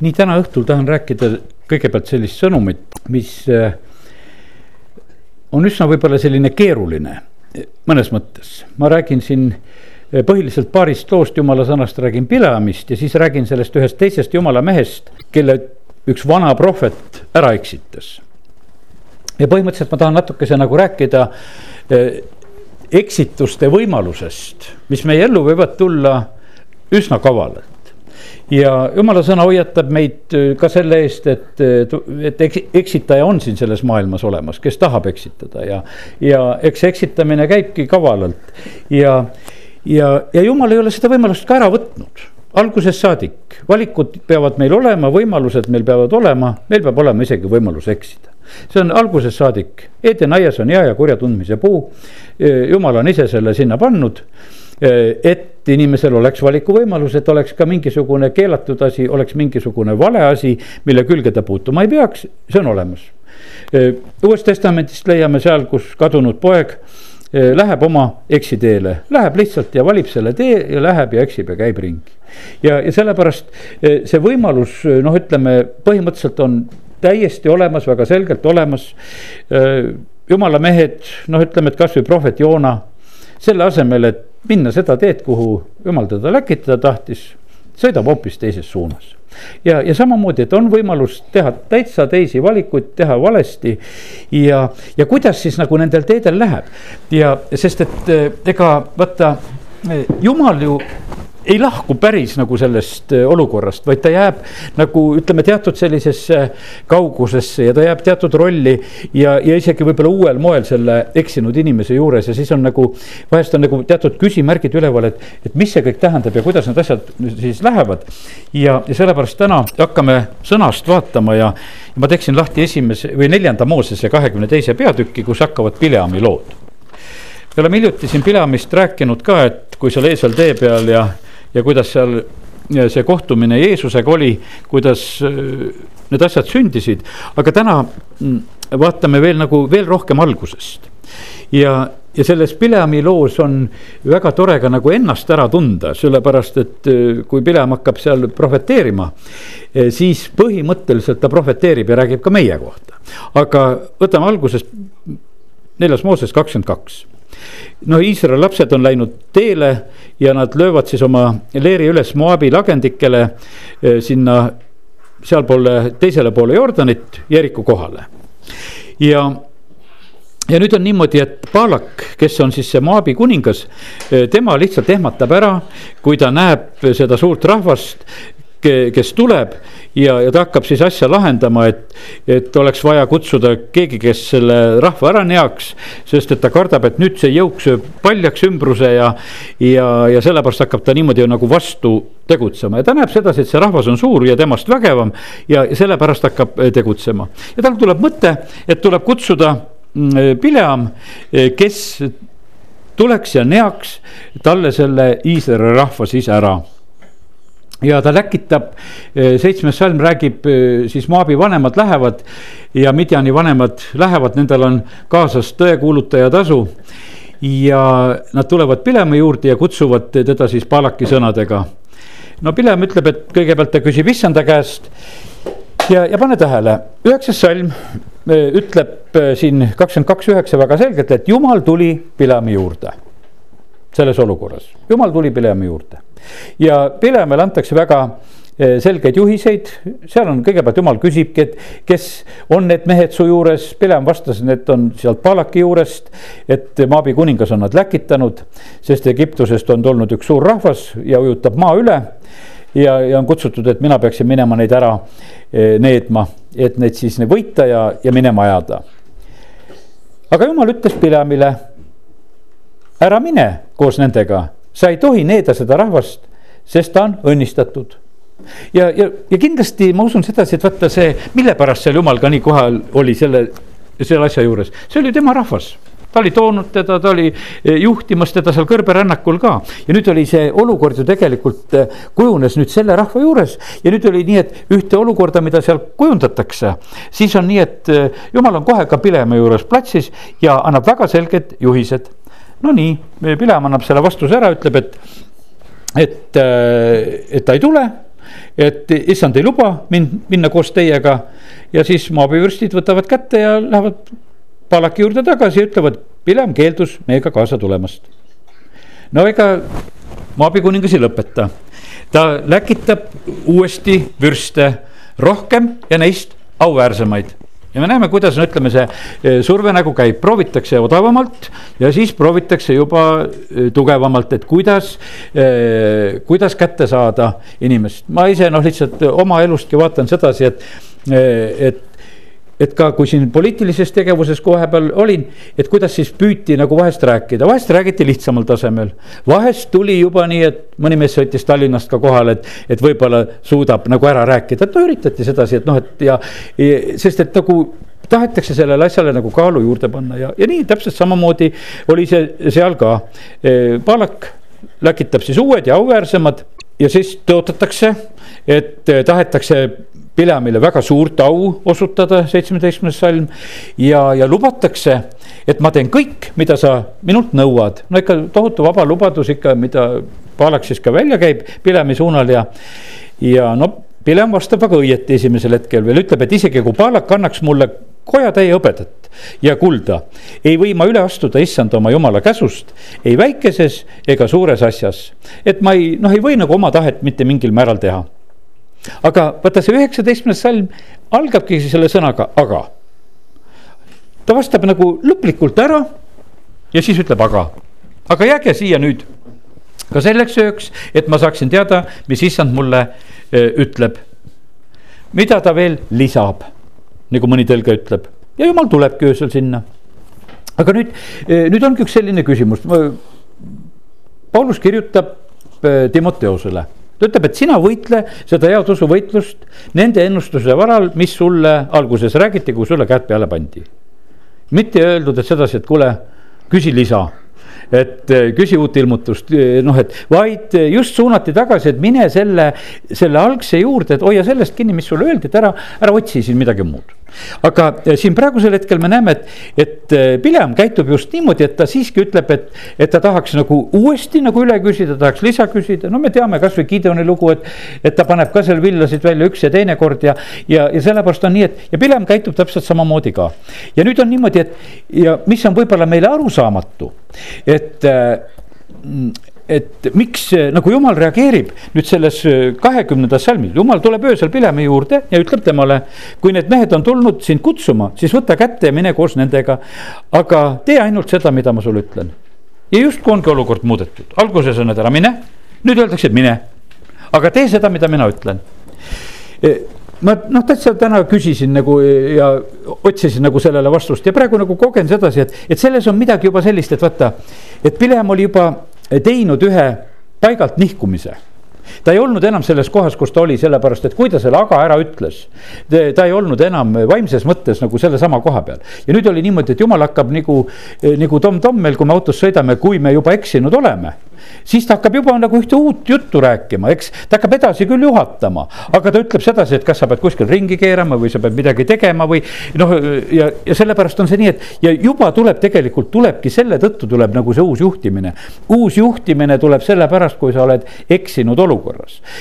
nii täna õhtul tahan rääkida kõigepealt sellist sõnumit, mis äh, on üsna võib-olla selline keeruline mõnes mõttes. ma räägin siin äh, põhiliselt paarist loost jumala sõnast, räägin Pileamist ja siis räägin sellest ühest teisest jumala mehest, kelle üks vana prohvet ära eksitas. ja põhimõtteliselt ma tahan natukese nagu rääkida äh, eksituste võimalusest, mis meie ellu võivad tulla üsna kavalalt ja jumala sõna hoiatab meid äh, ka selle eest, et, äh, et eksitaja on siin selles maailmas olemas, kes tahab eksitada ja, ja eks eksitamine käibki kavalalt ja, ja, ja jumal ei ole seda võimalust ka ära võtnud algusest saadik, valikud peavad meil olema, võimalused meil peavad olema, meil peab olema isegi võimalus eksida. see on algusest saadik, Eden aias on hea ja kurja tundmise puu. jumal on ise selle sinna pannud et inimesel oleks valikuvõimalus, et oleks ka mingisugune keelatud asi, oleks mingisugune vale asi, mille külge ta puutuma ei peaks, see on olemas. Eh, uuest testamendist leiame seal, kus kadunud poeg eh, läheb oma eksiteele, läheb lihtsalt ja valib selle tee ja läheb ja eksib ja käib ringi. ja, ja sellepärast see võimalus, noh, ütleme põhimõtteliselt on täiesti olemas, väga selgelt olemas. jumala mehed, noh, ütleme, et kasvõi prohvet Joona, selle asemel, et minna seda teed, kuhu jumal teda läkitada tahtis, sõidab hoopis teises suunas. ja, ja samamoodi, et on võimalus teha täitsa teisi valikuid, teha valesti. ja, ja kuidas siis nagu nendel teedel läheb ja sest, et eh, ega vaata, eh, jumal ju ei lahku päris nagu sellest äh, olukorrast, vaid ta jääb nagu ütleme, teatud sellisesse kaugusesse ja ta jääb teatud rolli. ja, ja isegi võib-olla uuel moel selle eksinud inimese juures ja siis on nagu, vahest on nagu teatud küsimärgid üleval, et, et mis see kõik tähendab ja kuidas need asjad siis lähevad. ja, ja sellepärast täna hakkame sõnast vaatama ja, ja ma teeksin lahti esimese või neljanda Moosese kahekümne teise peatüki, kus hakkavad Pileami lood me oleme hiljuti siin Pileamist rääkinud ka, et kui seal eesel tee peal ja ja kuidas seal see kohtumine Jeesusega oli, kuidas äh, need asjad sündisid, aga täna mm, vaatame veel nagu veel rohkem algusest. ja, ja selles Pileami loos on väga tore ka nagu ennast ära tunda, sellepärast et äh, kui Pilem hakkab seal prohveteerima, äh, siis põhimõtteliselt ta prohveteerib ja räägib ka meie kohta. aga võtame algusest neljas Mooses kakskümmend kaks no Iisraeli lapsed on läinud teele ja nad löövad siis oma leeri üles Moabi lagendikele eh, sinna sealpoole, teisele poole Jordanit, Jeriku kohale. ja, ja nüüd on niimoodi, et Balak, kes on siis see Moabi kuningas, eh, tema lihtsalt ehmatab ära, kui ta näeb seda suurt rahvast, kes tuleb ja, ja ta hakkab siis asja lahendama, et, et oleks vaja kutsuda keegi, kes selle rahva ära neaks. sest et ta kardab, et nüüd see jõuk sööb paljaks ümbruse ja, ja, ja sellepärast hakkab ta niimoodi nagu vastu tegutsema ja ta näeb sedasi, et see rahvas on suur ja temast vägevam ja sellepärast hakkab eh, tegutsema. ja tal tuleb mõte, et tuleb kutsuda mm, Pileam, eh, kes tuleks ja neaks talle selle Iisraeli rahva siis ära ja ta läkitab, eh, seitsmes salm räägib eh, siis Moabi vanemad lähevad ja Midjani vanemad lähevad, nendel on kaasas tõekuulutaja tasu. ja nad tulevad Pilemi juurde ja kutsuvad teda siis Palaki sõnadega. no Pilem ütleb, et kõigepealt ta küsib issanda käest ja, ja pane tähele, üheksas salm eh, ütleb siin kakskümmend kaks üheksa väga selgelt, et jumal tuli Pilemi juurde selles olukorras, jumal tuli Pilemi juurde ja Pilemele antakse väga eh, selgeid juhiseid, seal on kõigepealt jumal küsibki, et kes on need mehed su juures, Pilem vastas, need on sealt Palaki juurest. et Maabi kuningas on nad läkitanud, sest Egiptusest on tulnud üks suur rahvas ja ujutab maa üle. ja, ja on kutsutud, et mina peaksin minema neid ära eh, needma, et neid siis võita ja, ja minema ajada. aga jumal ütles Pilemile, ära mine koos nendega sa ei tohi needa seda rahvast, sest ta on õnnistatud. ja, ja, ja kindlasti ma usun sedasi, et vaata see, mille pärast seal jumal ka nii kohal oli selle, selle asja juures, see oli tema rahvas ta oli toonud teda, ta oli eh, juhtimas teda seal kõrberännakul ka. ja nüüd oli see olukord ju tegelikult eh, kujunes nüüd selle rahva juures. ja nüüd oli nii, et ühte olukorda, mida seal kujundatakse, siis on nii, et eh, jumal on kohe ka Pilema juures platsis ja annab väga selged juhised no nii, Pilem annab selle vastuse ära, ütleb, et, et, äh, et ta ei tule et issand ei luba mind minna koos teiega. ja siis maabivürstid võtavad kätte ja lähevad Palaki juurde tagasi ja ütlevad, Pilem keeldus meiega kaasa tulemast. no ega maabikuningas ei lõpeta, ta läkitab uuesti vürste rohkem ja neist auväärsemaid ja me näeme, kuidas no ütleme, see eh, surve nagu käib, proovitakse odavamalt ja siis proovitakse juba eh, tugevamalt, et kuidas, eh, kuidas kätte saada inimest. ma ise noh, lihtsalt oma elustki vaatan sedasi, et, et et ka kui siin poliitilises tegevuses vahepeal olin, et kuidas siis püüti nagu vahest rääkida, vahest räägiti lihtsamal tasemel. vahest tuli juba nii, et mõni mees sõitis Tallinnast ka kohale, et, et võib-olla suudab nagu ära rääkida, et no üritati sedasi, et noh, et ja, ja, sest et nagu tahetakse sellele asjale nagu kaalu juurde panna ja, ja nii täpselt samamoodi oli see seal ka. Palak läkitab siis uued ja auväärsemad ja siis tõotatakse, et tahetakse Pileamile väga suurt au osutada, seitsmeteistkümnes salm. ja, ja lubatakse, et ma teen kõik, mida sa minult nõuad, no ikka tohutu vaba lubadus ikka, mida Paalak siis ka välja käib Pileami suunal ja, ja no Pilem vastab väga õieti esimesel hetkel veel, ütleb, et isegi kui Paalak annaks mulle kojatäie hõbedat ja kulda, ei või ma üle astuda issand oma jumala käsust, ei väikeses ega suures asjas. et ma ei, noh, ei või nagu oma tahet mitte mingil määral teha aga vaata, see üheksateistkümnes salm algabki selle sõnaga aga. ta vastab nagu lõplikult ära ja siis ütleb aga, aga jääge siia nüüd ka selleks ööks, et ma saaksin teada, mis issand mulle öö, ütleb. mida ta veel lisab, nagu mõni tõlge ütleb ja jumal tulebki öösel sinna. aga nüüd, nüüd ongi üks selline küsimus. Paulus kirjutab Timoteosele ta ütleb, et sina võitle seda head usuvõitlust nende ennustuse varal, mis sulle alguses räägiti, kui sulle käed peale pandi. mitte öeldud, et sedasi, et kuule, küsi lisa et eh, küsi uut ilmutust, eh, noh, et vaid just suunati tagasi, et mine selle, selle algse juurde, et hoia sellest kinni, mis sulle öeldi, et ära, ära otsi siin midagi muud aga eh, siin praegusel hetkel me näeme, et, et eh, Pileam käitub just niimoodi, et ta siiski ütleb, et, et ta tahaks nagu uuesti nagu üle küsida, tahaks lisa küsida, no me teame kasvõi Gideoni lugu, et. et ta paneb ka seal villasid välja üks ja teine kord ja, ja, ja sellepärast on nii, et ja Pileam käitub täpselt samamoodi ka. ja nüüd on niimoodi, et ja mis on võib-olla meile arusaamatu, et et miks nagu jumal reageerib nüüd selles äh, kahekümnendas salmis, jumal tuleb öösel Pilemi juurde ja ütleb temale. kui need mehed on tulnud sind kutsuma, siis võta kätte ja mine koos nendega. aga tee ainult seda, mida ma sulle ütlen. ja justkui ongi olukord muudetud, alguses on, et ära mine, nüüd öeldakse, et mine. aga tee seda, mida mina ütlen e, ma noh, täitsa täna küsisin nagu ja otsisin nagu sellele vastust ja praegu nagu kogen sedasi, et, et selles on midagi juba sellist, et vaata. et Pilem oli juba teinud ühe paigalt nihkumise ta ei olnud enam selles kohas, kus ta oli, sellepärast et kui ta selle aga ära ütles. ta ei olnud enam vaimses mõttes nagu sellesama koha peal ja nüüd oli niimoodi, et jumal hakkab nagu, nagu Tom-Tom meil, kui me autos sõidame, kui me juba eksinud oleme siis ta hakkab juba nagu ühte uut juttu rääkima, eks. ta hakkab edasi küll juhatama, aga ta ütleb sedasi, et kas sa pead kuskil ringi keerama või sa pead midagi tegema või noh, ja, ja sellepärast on see nii, et ja juba tuleb tegelikult tulebki selle tõttu tuleb nagu see uus juhtimine. uus juhtimine tuleb sellepärast, kui sa oled eksinud olukorras.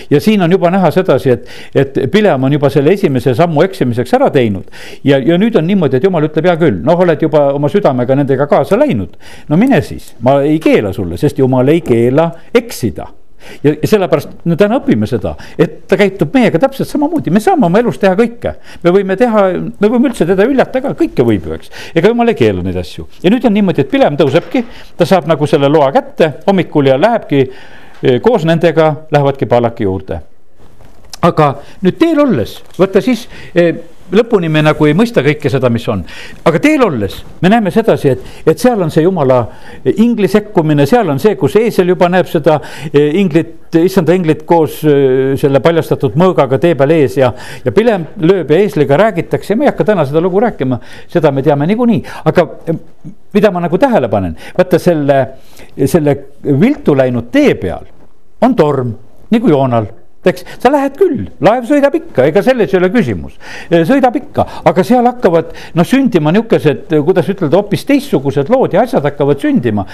Ja siin on juba näha sedasi, et, et Pileam on juba selle esimese sammu eksimiseks ära teinud. ja, ja nüüd on niimoodi, et jumal ütleb, hea küll, noh, oled juba oma südamega nendega kaasa läinud. no mine siis, ma ei keela sulle, sest jumal ei keela eksida ja, ja sellepärast me täna õpime seda, et ta käitub meiega täpselt samamoodi, me saame oma elus teha kõike. me võime teha, me võime üldse teda üllata ka, kõike võib ju, eks. ega jumal ei keela neid asju ja nüüd on niimoodi, et Pilem tõusebki, ta saab nagu selle loa kätte hommikul ja lähebki koos nendega, lähevadki Palaki juurde. aga nüüd teel olles, vaata siis lõpuni me nagu ei mõista kõike seda, mis on. aga teel olles me näeme sedasi, et, et seal on see jumala ingli sekkumine, seal on see, kus eesel juba näeb seda eh, inglit, issanda inglit koos eh, selle paljastatud mõõgaga tee peal ees ja. ja pilem lööb ja eesliga räägitakse, ma ei hakka täna seda lugu rääkima, seda me teame niikuinii, aga eh, mida ma nagu tähele panen, vaata selle, selle viltu läinud tee peal on torm nagu Joonal eks sa lähed küll, laev sõidab ikka, ega selles ei ole küsimus. sõidab ikka, aga seal hakkavad noh sündima nihukesed, kuidas ütelda, hoopis teistsugused lood ja asjad hakkavad sündima.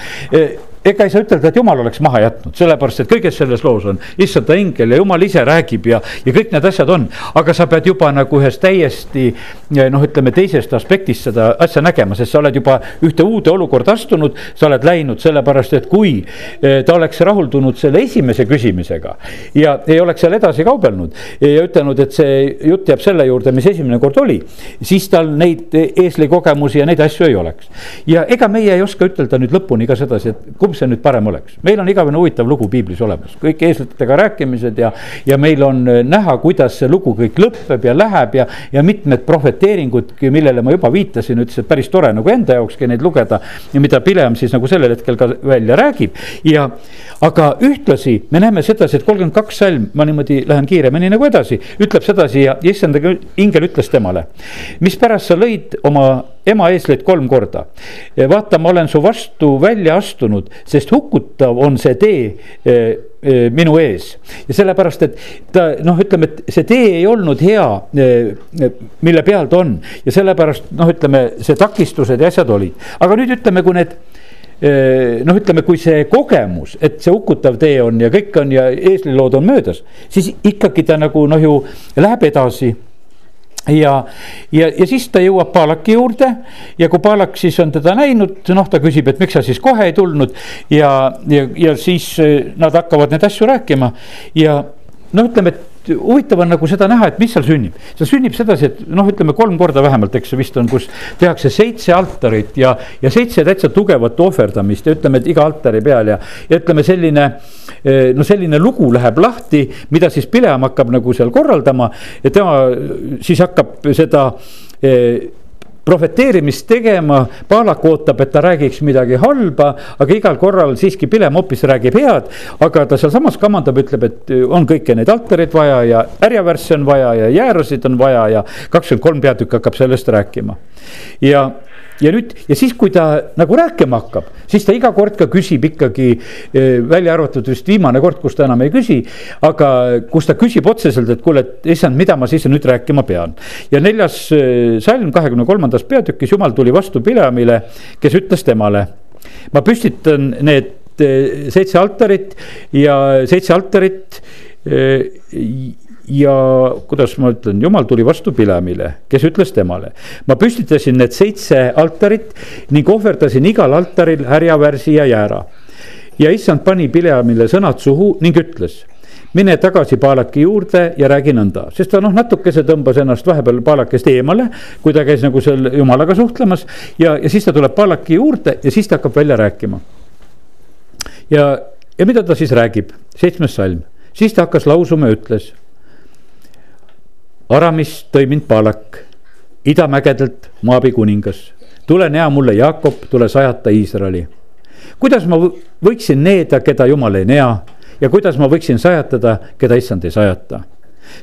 Ega ei saa ütelda, et jumal oleks maha jätnud, sellepärast et kõiges selles loos on issanda ingel ja jumal ise räägib ja, ja kõik need asjad on. aga sa pead juba nagu ühest täiesti noh, ütleme teisest aspektist seda asja nägema, sest sa oled juba ühte uude olukorda astunud, sa oled läinud, sellepärast et kui eh, ta oleks rahuldunud selle esimese küsimisega ja ei oleks seal edasi kaubelnud ja ütelnud, et see jutt jääb selle juurde, mis esimene kord oli, siis tal neid eesli kogemusi ja neid asju ei oleks. ja ega meie ei oska ütelda nüüd lõpuni ka sedasi, et kumb see nüüd parem oleks. meil on igavene huvitav lugu piiblis olemas, kõik eeslitega rääkimised ja, ja meil on äh, näha, kuidas see lugu kõik lõpeb ja läheb ja, ja mitmed prohveteeringud, millele ma juba viitasin, ütles, et päris tore nagu enda jaokski neid lugeda. ja mida Pileam siis nagu sellel hetkel ka välja räägib ja, aga ühtlasi me näeme sedasi, et kolmkümmend kaks salm, ma niimoodi lähen kiiremini nagu edasi, ütleb sedasi ja issand ingel ütles temale. mispärast sa lõid oma ema eesleid kolm korda. vaata, ma olen su vastu välja astunud, sest hukutav on see tee e, e, minu ees. ja sellepärast, et ta noh, ütleme, et see tee ei olnud hea, e, mille peal ta on. Ja sellepärast noh, ütleme see takistused ja asjad olid, aga nüüd ütleme, kui need noh, ütleme, kui see kogemus, et see hukutav tee on ja kõik on ja eeslilood on möödas, siis ikkagi ta nagu noh, ju läheb edasi ja, ja, ja siis ta jõuab Paalaki juurde ja kui Paalak siis on teda näinud, noh, ta küsib, et miks sa siis kohe ei tulnud ja, ja, ja siis eh, nad hakkavad neid asju rääkima. Ja no ütleme, et huvitav on nagu seda näha, et mis seal sünnib. seal sünnib sedasi, et noh, ütleme kolm korda vähemalt, eks see vist on, kus tehakse seitse altarit ja, ja seitse täitsa tugevat ohverdamist ja ütleme, et iga altari peal ja, ja ütleme, selline. Eh, no selline lugu läheb lahti, mida siis Pileam hakkab nagu seal korraldama ja tema siis hakkab seda eh, prohveteerimist tegema, Paalak ootab, et ta räägiks midagi halba, aga igal korral siiski Pilem hoopis räägib head. aga ta sealsamas kamandab, ütleb, et on kõiki neid altareid vaja ja härjavärsse on vaja ja jäärasid on vaja ja kakskümmend kolm peatükki hakkab sellest rääkima. ja ja nüüd ja siis, kui ta nagu rääkima hakkab, siis ta iga kord ka küsib ikkagi eh, välja arvatud vist viimane kord, kus ta enam ei küsi. aga kus ta küsib otseselt, et kuule, et issand, mida ma siis nüüd rääkima pean. ja neljas eh, salm kahekümne kolmandas peatükis, jumal tuli vastu Pileamile, kes ütles temale. ma püstitan need eh, seitse altarit ja seitse altarit ja kuidas ma ütlen, jumal tuli vastu Pilemile, kes ütles temale. ma püstitasin need seitse altarit ning ohverdasin igal altaril härjavärsi ja jäära. ja issand pani Pilemile sõnad suhu ning ütles mine tagasi Paalaki juurde ja räägi nõnda, sest ta noh, natukese tõmbas ennast vahepeal Paalakest eemale, kui ta käis nagu seal jumalaga suhtlemas ja, ja siis ta tuleb Paalaki juurde ja siis ta hakkab välja rääkima. ja, ja mida ta siis räägib, seitsmes salm, siis ta hakkas lausuma ja ütles Aramist tõi mind Balak, idamägedelt Moabi kuningas. tule näa mulle, Jakob, tule sajata Iisraeli. kuidas ma võiksin needa, keda jumal ei nea ja kuidas ma võiksin sajatada, keda issand ei sajata.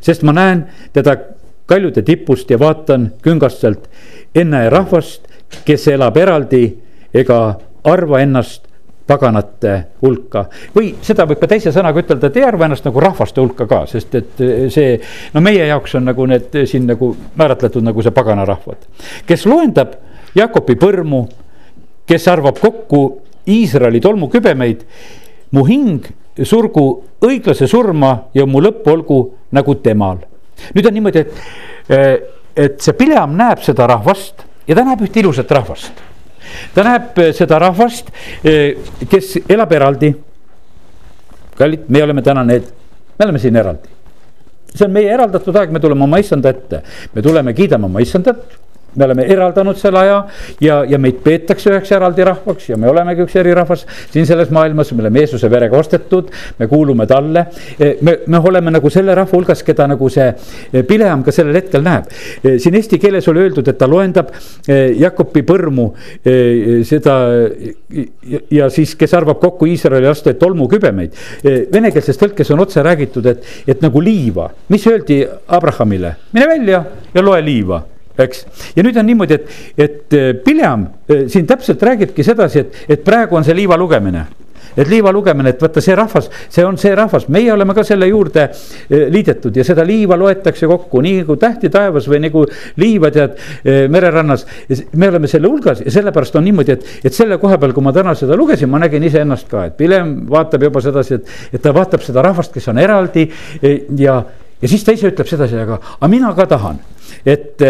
sest ma näen teda kaljude tipust ja vaatan küngastelt enne rahvast, kes elab eraldi ega arva ennast paganate hulka. või seda võib ka teise sõnaga ütelda, et ei arva ennast nagu rahvaste hulka ka, sest et see. no meie jaoks on nagu need siin nagu määratletud nagu see paganarahvad, kes loendab Jakobi põrmu, kes arvab kokku Iisraeli tolmukübemeid. mu hing surgu õiglase surma ja mu lõpp olgu nagu temal. nüüd on niimoodi, et, et see Pileam näeb seda rahvast ja ta näeb ühte ilusat rahvast ta näeb eh, seda rahvast, eh, kes elab eraldi. kallid, me oleme täna need, me oleme siin eraldi. see on meie eraldatud aeg, me tuleme oma issanda ette, me tuleme, kiidame oma issandat me oleme eraldanud selle aja ja, ja meid peetakse üheks eraldi rahvaks ja me olemegi üks erirahvas siin selles maailmas, me oleme Jeesuse verega ostetud, me kuulume talle. E, me, me oleme nagu selle rahva hulgas, keda nagu see e, Pileam ka sellel hetkel näeb. E, siin eesti keeles oli öeldud, et ta loendab Jakobi põrmu seda ja siis, kes arvab kokku Iisraeli laste tolmukübemeid. Venekeelses tõlkes on otse räägitud, et, et nagu liiva, mis öeldi Abrahamile, mine välja ja loe liiva eks, ja nüüd on niimoodi, et, et äh, Pileam äh, siin täpselt räägibki sedasi, et, et praegu on see liiva lugemine. Et liiva lugemine, et vaata see rahvas, see on see rahvas, meie oleme ka selle juurde eh, liidetud ja seda liiva loetakse kokku. Nii nagu tähti taevas või nagu liiva tead mererannas. me oleme selle hulgas ja sellepärast on niimoodi, et, et selle koha peal, kui ma täna seda lugesin, ma nägin iseennast ka, et Pilem vaatab juba sedasi, et, et ta vaatab seda rahvast, kes on eraldi ja ja siis ta ise ütleb sedasi, aga, aga mina ka tahan, et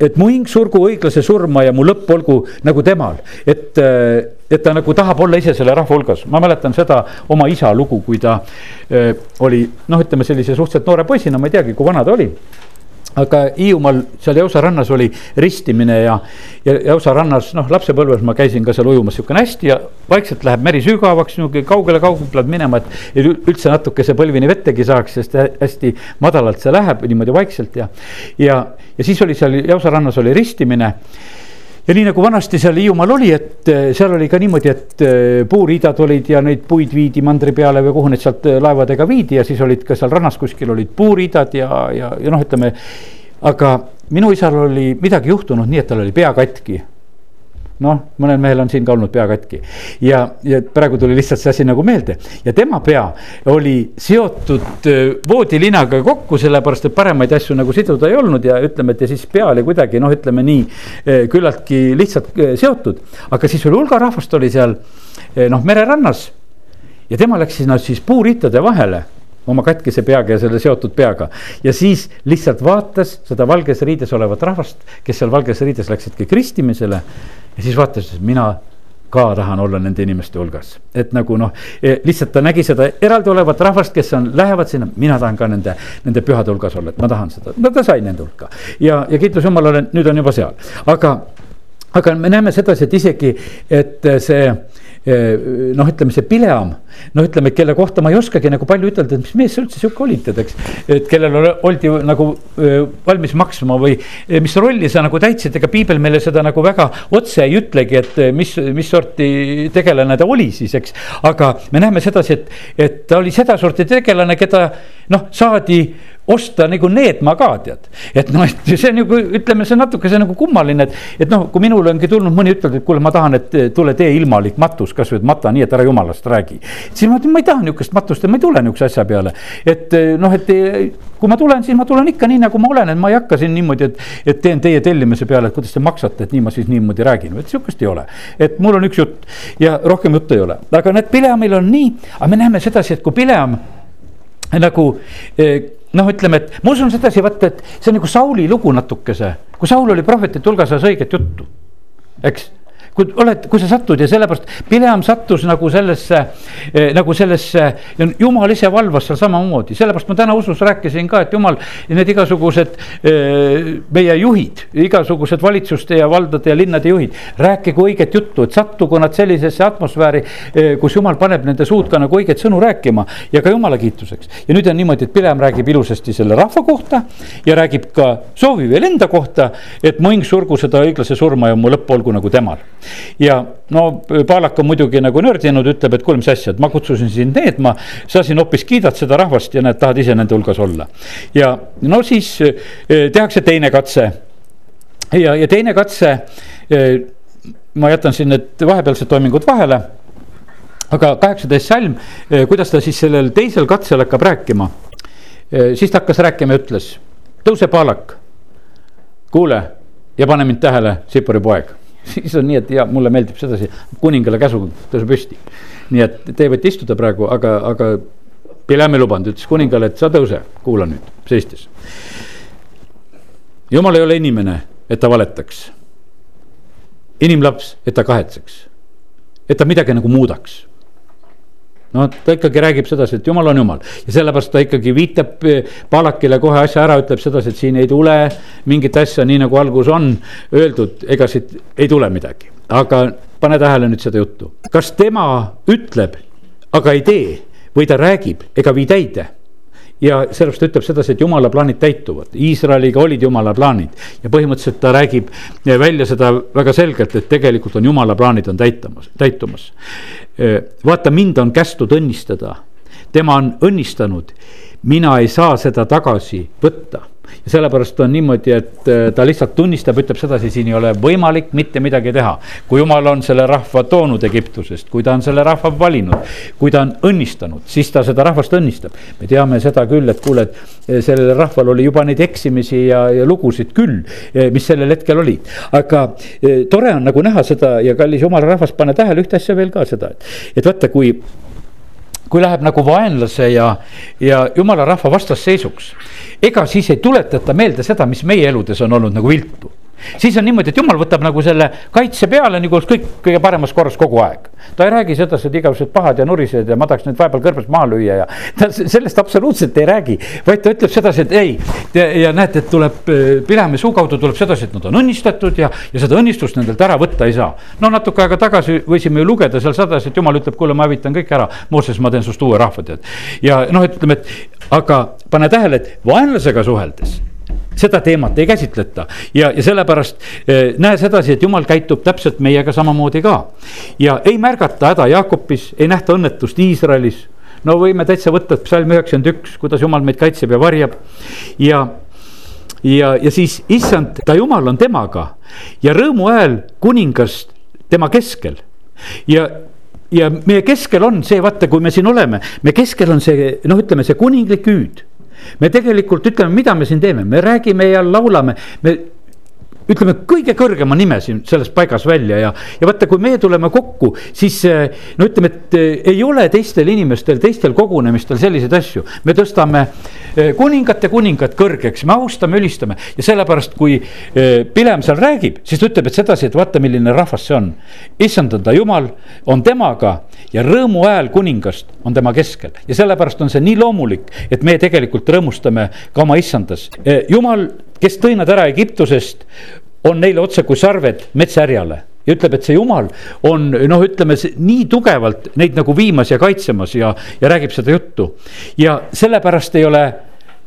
et mu hing surgu õiglase surma ja mu lõpp olgu nagu temal, et, et ta nagu tahab olla ise selle rahva hulgas, ma mäletan seda oma isa lugu, kui ta öö, oli noh, ütleme sellise suhteliselt noore poisina, ma ei teagi, kui vana ta oli aga Hiiumaal seal Jõusa rannas oli ristimine ja, ja Jõusa rannas, noh, lapsepõlves ma käisin ka seal ujumas sihukene hästi ja vaikselt läheb meri sügavaks, nihuke kaugele kaugemale minema, et üldse natukese põlvini vettegi saaks, sest hästi madalalt see läheb niimoodi vaikselt ja. ja, ja siis oli seal Jõusa rannas oli ristimine ja nii nagu vanasti seal Hiiumaal oli, et eh, seal oli ka niimoodi, et eh, puuriidad olid ja neid puid viidi mandri peale või kuhu need sealt eh, laevadega viidi ja siis olid ka seal rannas kuskil olid puuriidad ja, ja, ja noh, ütleme. aga minu isal oli midagi juhtunud nii, et tal oli pea katki noh, mõnel mehel on siin ka olnud pea katki ja, ja praegu tuli lihtsalt see asi nagu meelde. Ja tema pea oli seotud voodilinaga kokku, sellepärast et paremaid asju nagu siduda ei olnud ja ütleme, et ja siis pea oli kuidagi noh, ütleme nii küllaltki lihtsalt seotud. aga siis oli hulga rahvast oli seal noh, mererannas. Ja tema läks sinna siis puuriitade vahele oma katkise peaga ja selle seotud peaga. ja siis lihtsalt vaatas seda valges riides olevat rahvast, kes seal valges riides läksidki kristimisele ja siis vaatas, et mina ka tahan olla nende inimeste hulgas, et nagu noh, e, lihtsalt ta nägi seda eraldi olevat rahvast, kes on, lähevad sinna, mina tahan ka nende, nende pühade hulgas olla, et ma tahan seda, no ta sai nende hulka. ja, ja kiitus Jumalale, nüüd on juba seal, aga, aga me näeme sedasi, et isegi, et see noh, ütleme see Pileam, noh, ütleme, kelle kohta ma ei oskagi nagu palju ütelda, et mis mees sa üldse sihuke olid, tead, eks. et kellel oldi nagu valmis maksma või mis rolli sa nagu täitsid, ega piibel meile seda nagu väga otse ei ütlegi, et mis, mis sorti tegelane ta oli siis, eks. aga me näeme sedasi, et, et ta oli sedasorti tegelane, keda noh, saadi osta nagu needma ka tead. et noh, et see nagu ütleme, see natukese nagu kummaline, et, et noh, kui minule ongi tulnud mõni ütleb, et kuule, ma tahan, et tule tee ilmalik matus, kasvõi mata nii, et ära jumalast räägi. siis ma ütlen, ma ei taha nihukest matust ja ma ei tule nihukese asja peale. et noh, et kui ma tulen, siis ma tulen ikka nii, nagu ma olen, et ma ei hakka siin niimoodi, et, et teen teie tellimise peale, et kuidas te maksate, et nii ma siis niimoodi räägin, et sihukest ei ole. et mul on üks jutt ja rohkem juttu ei ole, aga näed, Pileamil on nii, aga me näeme sedasi, et kui Pileam nagu eh, noh, ütleme, et ma usun sedasi, vaata, et see on nagu Sauli lugu natukese, kui Saul oli prohvetite hulgas, ajas õiget juttu, eks kui oled, kui sa satud ja sellepärast Pileam sattus nagu sellesse eh,, nagu sellesse, jumal ise valvas seal samamoodi, sellepärast ma täna usus rääkisin ka, et jumal, need igasugused eh, meie juhid, igasugused valitsuste ja valdade ja linnade juhid, rääkigu õiget juttu, et sattugu nad sellisesse atmosfääri eh,, kus jumal paneb nende suud ka nagu õiget sõnu rääkima ja ka jumala kiituseks. ja nüüd on niimoodi, et Pileam räägib ilusasti selle rahva kohta ja räägib ka soovi veel enda kohta, et mu hing surgu seda õiglase surma ja mu lõpp olgu nagu temal ja no Paalak on muidugi nagu nördinud, ütleb, et kuule, mis asja, et ma kutsusin sind needma, sa siin hoopis kiidad seda rahvast ja näed, tahad ise nende hulgas olla. ja no siis eh, tehakse teine katse ja, ja teine katse, eh, ma jätan siin need vahepealsed toimingud vahele aga kaheksateist salm, eh, kuidas ta siis sellel teisel katsel hakkab rääkima. siis ta hakkas rääkima ja ütles, tõuse Paalak, kuule ja pane mind tähele, Sipori poeg siis on nii, et ja mulle meeldib sedasi, kuningale käsu tõuse püsti. nii et te võite istuda praegu, aga, aga Pilem ei lubanud, ütles kuningale, et sa tõuse, kuula nüüd seistes. jumal ei ole inimene, et ta valetaks. inimlaps, et ta kahetseks, et ta midagi nagu muudaks no ta ikkagi räägib sedasi, et jumal on jumal. Ja sellepärast ta ikkagi viitab Palakile kohe asja ära, ütleb sedasi, et siin ei tule mingit asja, nii nagu alguses on öeldud, ega siit ei tule midagi. aga pane tähele nüüd seda juttu, kas tema ütleb, aga ei tee või ta räägib ega vii täide ja sellepärast ta ütleb sedasi, et jumala plaanid täituvad, Iisraeliga olid jumala plaanid. Ja põhimõtteliselt ta räägib välja seda väga selgelt, et tegelikult on jumala plaanid on täitamas, täitumas. vaata, mind on kästud õnnistada, tema on õnnistanud mina ei saa seda tagasi võtta ja sellepärast on niimoodi, et äh, ta lihtsalt tunnistab, ütleb sedasi, siin ei ole võimalik mitte midagi teha. kui jumal on selle rahva toonud Egiptusest, kui ta on selle rahva valinud, kui ta on õnnistanud, siis ta seda rahvast õnnistab. me teame seda küll, et kuule, et äh, sellel rahval oli juba neid eksimisi ja, ja lugusid küll, äh, mis sellel hetkel olid. aga tore on nagu näha seda ja kallis jumala rahvas, pane tähele ühte asja veel ka seda, et, et vaata, kui kui läheb nagu vaenlase ja, ja jumala rahva vastasseisuks. ega siis ei tuletata meelde seda, mis meie eludes on olnud nagu viltu siis on niimoodi, et jumal võtab nagu selle kaitse peale nagu kõik kõige paremas korras kogu aeg. ta ei räägi sedasi, et igasugused pahad ja nurised ja ma tahaks nüüd vahepeal kõrbes maha lüüa ja ta sellest absoluutselt ei räägi. vaid ta ütleb sedasi, et ei ja, näete, et tuleb äh, Pilemi suu kaudu tuleb sedasi, et nad on õnnistatud ja, ja seda õnnistust nendelt ära võtta ei saa. no natuke aega tagasi võisime ju lugeda seal sedasi, et jumal ütleb, kuule, ma hävitan kõik ära. Mooses, ma teen sinust uue rahva tead. ja noh, ütleme, et aga pane tähele, et vaenlasega suheldes seda teemat ei käsitleta ja, ja sellepärast eh, näe sedasi, et jumal käitub täpselt meiega samamoodi ka. ja ei märgata häda Jaakopis, ei nähta õnnetust Iisraelis. no võime täitsa võtta psalm üheksakümmend üks, kuidas jumal meid kaitseb ja varjab ja ja, ja siis issand, ta jumal on temaga ja rõõmuhääl kuningast tema keskel. ja, ja meie keskel on see, vaata, kui me siin oleme, me keskel on see noh, ütleme see kuninglik hüüd me tegelikult ütleme, mida me siin teeme, me räägime ja laulame, me ütleme kõige kõrgema nime siin selles paigas välja ja, ja vaata, kui meie tuleme kokku, siis eh, no ütleme, et eh, ei ole teistel inimestel, teistel kogunemistel selliseid asju. me tõstame kuningat ja kuningat kõrgeks, me austame, ülistame ja sellepärast, kui Pilem seal räägib, siis ta ütleb, et sedasi, et vaata, milline rahvas see on. issand on ta jumal, on temaga ja rõõmu hääl kuningast on tema keskel ja sellepärast on see nii loomulik, et me tegelikult rõõmustame ka oma issandas. jumal kes tõi nad ära Egiptusest, on neile otse kui sarved metsärjale ja ütleb, et see jumal on noh, ütleme nii tugevalt neid nagu viimas ja kaitsemas ja, ja räägib seda juttu. ja sellepärast ei ole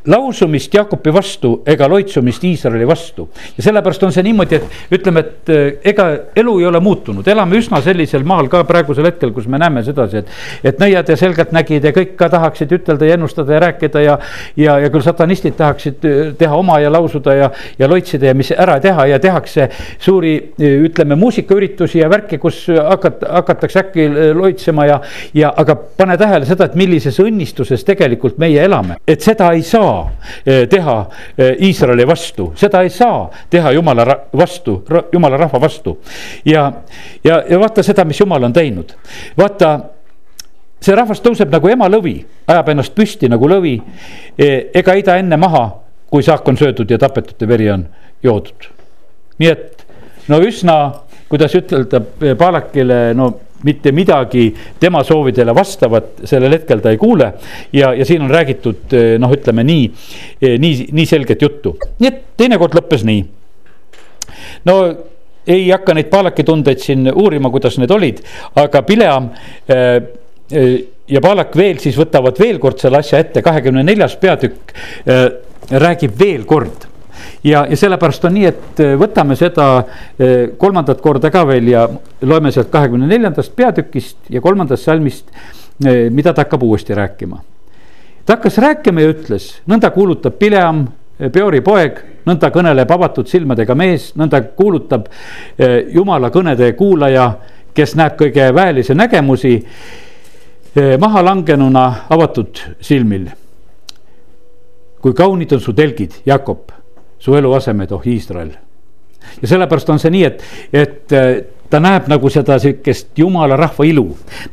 lausumist Jaakopi vastu ega loitsumist Iisraeli vastu. ja sellepärast on see niimoodi, et ütleme, et eh, ega elu ei ole muutunud, elame üsna sellisel maal ka praegusel hetkel, kus me näeme sedasi, et. et nõiad ja selgeltnägijad ja kõik ka tahaksid ütelda ja ennustada ja rääkida ja, ja, ja küll satanistid tahaksid eh, teha oma ja lausuda ja, ja loitsida ja mis ära teha ja tehakse suuri, eh, ütleme muusikaüritusi ja värki, kus hakat-, hakatakse äkki loitsema ja, ja aga pane tähele seda, et millises õnnistuses tegelikult meie elame, et seda ei saa saa eh, teha eh, Iisraeli vastu, seda ei saa teha jumala vastu, jumala rahva vastu. ja, ja, ja vaata seda, mis jumal on teinud, vaata see rahvas tõuseb nagu emalõvi, ajab ennast püsti nagu lõvi eh, ega heida enne maha, kui saak on söödud ja tapetute veri on joodud. nii et no üsna, kuidas ütelda Palakile, no mitte midagi tema soovidele vastavat sellel hetkel ta ei kuule. ja, ja siin on räägitud noh, ütleme nii, nii, nii selget juttu, nii et teinekord lõppes nii. no ei hakka neid Paalaki tundeid siin uurima, kuidas need olid, aga Pileam äh, ja Paalak veel siis võtavad veel kord selle asja ette, kahekümne neljas peatükk räägib veel kord ja, ja sellepärast on nii, et äh, võtame seda äh, kolmandat korda ka veel ja loeme sealt kahekümne neljandast peatükist ja kolmandast salmist, äh, mida ta hakkab uuesti rääkima. ta hakkas rääkima ja ütles, nõnda kuulutab Pileam, Peori poeg, nõnda kõneleb avatud silmadega mees, nõnda kuulutab jumala kõnede kuulaja, kes näeb kõige väelisi nägemusi maha langenuna avatud silmil. kui kaunid on su telgid, Jakob su eluasemed, oh Iisrael. ja sellepärast on see nii, et, et äh, ta näeb nagu seda sihukest jumala rahva ilu.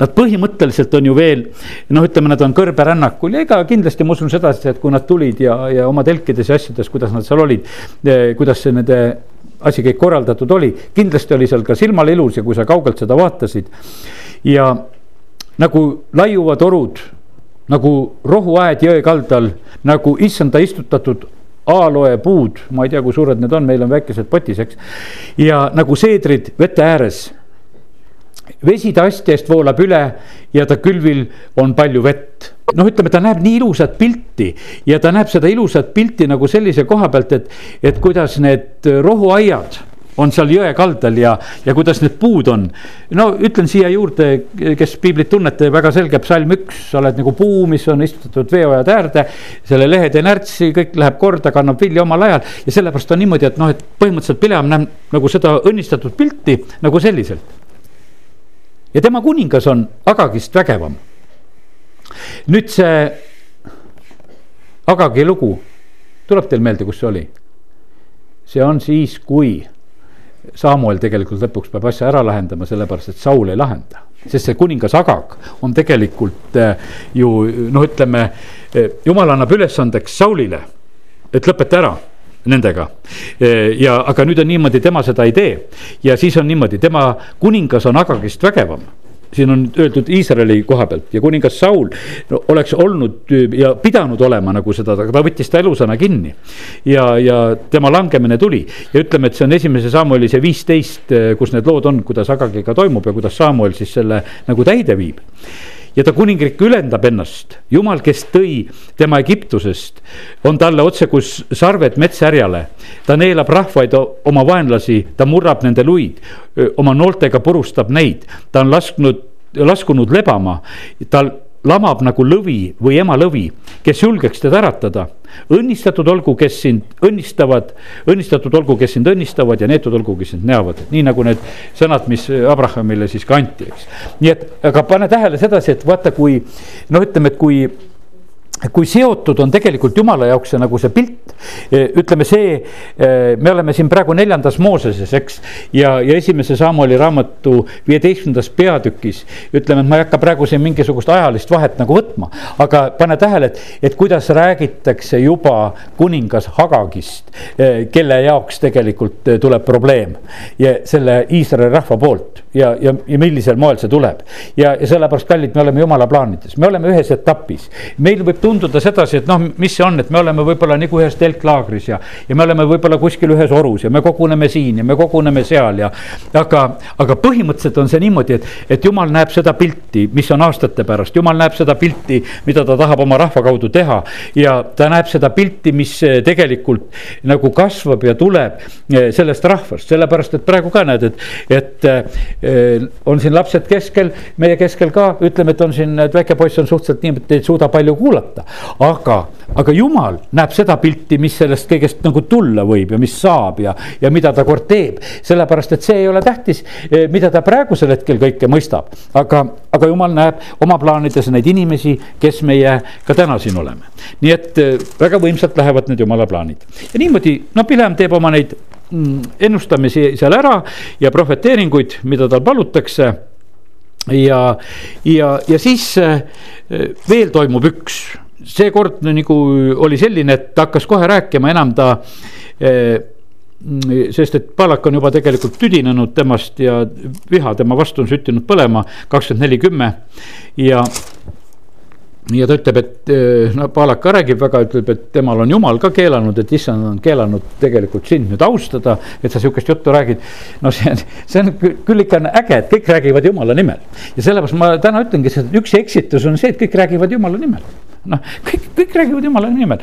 Nad põhimõtteliselt on ju veel noh, ütleme, nad on kõrberännakul ja ega kindlasti ma usun sedasi, et kui nad tulid ja, ja oma telkides ja asjades, kuidas nad seal olid, eh, kuidas see nende asi kõik korraldatud oli, kindlasti oli seal ka silmale ilus ja kui sa kaugelt seda vaatasid. ja nagu laiuvad orud, nagu rohuaed jõe kaldal, nagu issanda istutatud aloepuud, ma ei tea, kui suured need on, meil on väikesed potis, eks. ja nagu seedrid vete ääres. vesi ta asti eest voolab üle ja ta külvil on palju vett. noh, ütleme, ta näeb nii ilusat pilti ja ta näeb seda ilusat pilti nagu sellise koha pealt, et, et kuidas need rohuaiad on seal jõe kaldal ja, ja kuidas need puud on. no ütlen siia juurde, kes piiblit tunnete, väga selge psalm üks, sa oled nagu puu, mis on istutatud veeojad äärde. selle lehed ei närtsi, kõik läheb korda, kannab vilja omal ajal ja sellepärast on niimoodi, et noh, et põhimõtteliselt Pileam näeb nagu seda õnnistatud pilti nagu selliselt. ja tema kuningas on Agagist vägevam. nüüd see Agagi lugu, tuleb teil meelde, kus see oli? see on siis, kui Samuel tegelikult lõpuks peab asja ära lahendama, sellepärast et Saul ei lahenda. sest see kuningas Agag on tegelikult äh, ju noh, ütleme äh, jumal annab ülesandeks Saulile, et lõpeta ära nendega. Äh, ja, aga nüüd on niimoodi, tema seda ei tee ja siis on niimoodi, tema kuningas on Agagist vägevam siin on öeldud Iisraeli koha pealt ja kuningas Saul no, oleks olnud ja pidanud olema nagu seda, aga ta võttis ta elusana kinni. ja, ja tema langemine tuli ja ütleme, et see on esimese Samueli see viisteist, kus need lood on, kuidas Agagiga toimub ja kuidas Samuel siis selle nagu täide viib ja ta kuningriik ülendab ennast, jumal, kes tõi tema Egiptusest, on talle otsekus sarved metsärjale. ta neelab rahvaid oma vaenlasi, ta murrab nende luid, oma nooltega purustab neid, ta on lasknud, laskunud lebama, tal lamab nagu lõvi või ema lõvi, kes julgeks teda äratada. õnnistatud olgu, kes sind õnnistavad, õnnistatud olgu, kes sind õnnistavad ja neetud olgu, kes sind näevad, nii nagu need sõnad, mis Abrahamile siis ka anti, eks. nii et, aga pane tähele sedasi, et vaata, kui noh, ütleme, et kui kui seotud on tegelikult jumala jaoks see nagu see pilt, e, ütleme see, e, me oleme siin praegu neljandas Mooseses, eks. ja, ja esimese Samueli raamatu viieteistkümnendas peatükis ütleme, et ma ei hakka praegu siin mingisugust ajalist vahet nagu võtma. aga pane tähele, et, et kuidas räägitakse juba kuningas Hagagist, e, kelle jaoks tegelikult tuleb probleem ja selle Iisraeli rahva poolt ja, ja, ja millisel moel see tuleb. ja, ja sellepärast, kallid, me oleme jumala plaanides, me oleme ühes etapis. meil võib tunduda sedasi, et noh, mis see on, et me oleme võib-olla nagu ühes telklaagris ja, ja me oleme võib-olla kuskil ühes orus ja me koguneme siin ja me koguneme seal ja. aga, aga põhimõtteliselt on see niimoodi, et, et jumal näeb seda pilti, mis on aastate pärast, jumal näeb seda pilti, mida ta tahab oma rahva kaudu teha. ja ta näeb seda pilti, mis tegelikult nagu kasvab ja tuleb eh, sellest rahvast, sellepärast et praegu ka näed, et, et on siin lapsed keskel, meie keskel ka, ütleme, et on siin, et väike poiss on suhteliselt nii, et ei suuda palju kuulata. aga, aga jumal näeb seda pilti, mis sellest kõigest nagu tulla võib ja mis saab ja, ja mida ta kord teeb. sellepärast, et see ei ole tähtis, mida ta praegusel hetkel kõike mõistab, aga, aga jumal näeb oma plaanides neid inimesi, kes meie ka täna siin oleme. nii et väga võimsalt lähevad need jumala plaanid ja niimoodi, no Pilem teeb oma neid Mm, ennustamisi seal ära ja prohveteeringuid, mida tal palutakse. ja, ja, ja siis äh, veel toimub üks, seekord nagu oli selline, et ta hakkas kohe rääkima, enam ta äh, sest et Palak on juba tegelikult tüdinenud temast ja viha tema vastu on süttinud põlema, kakskümmend neli, kümme ja ja ta ütleb, et eh, no Paalak ka räägib väga, ütleb, et temal on jumal ka keelanud, et issand on keelanud tegelikult sind nüüd austada, et sa sihukest juttu räägid. no see on, see on küll ikka äge, et kõik räägivad jumala nimel ja sellepärast ma täna ütlengi, et üks eksitus on see, et kõik räägivad jumala nimel noh, kõik, kõik räägivad jumala nimel.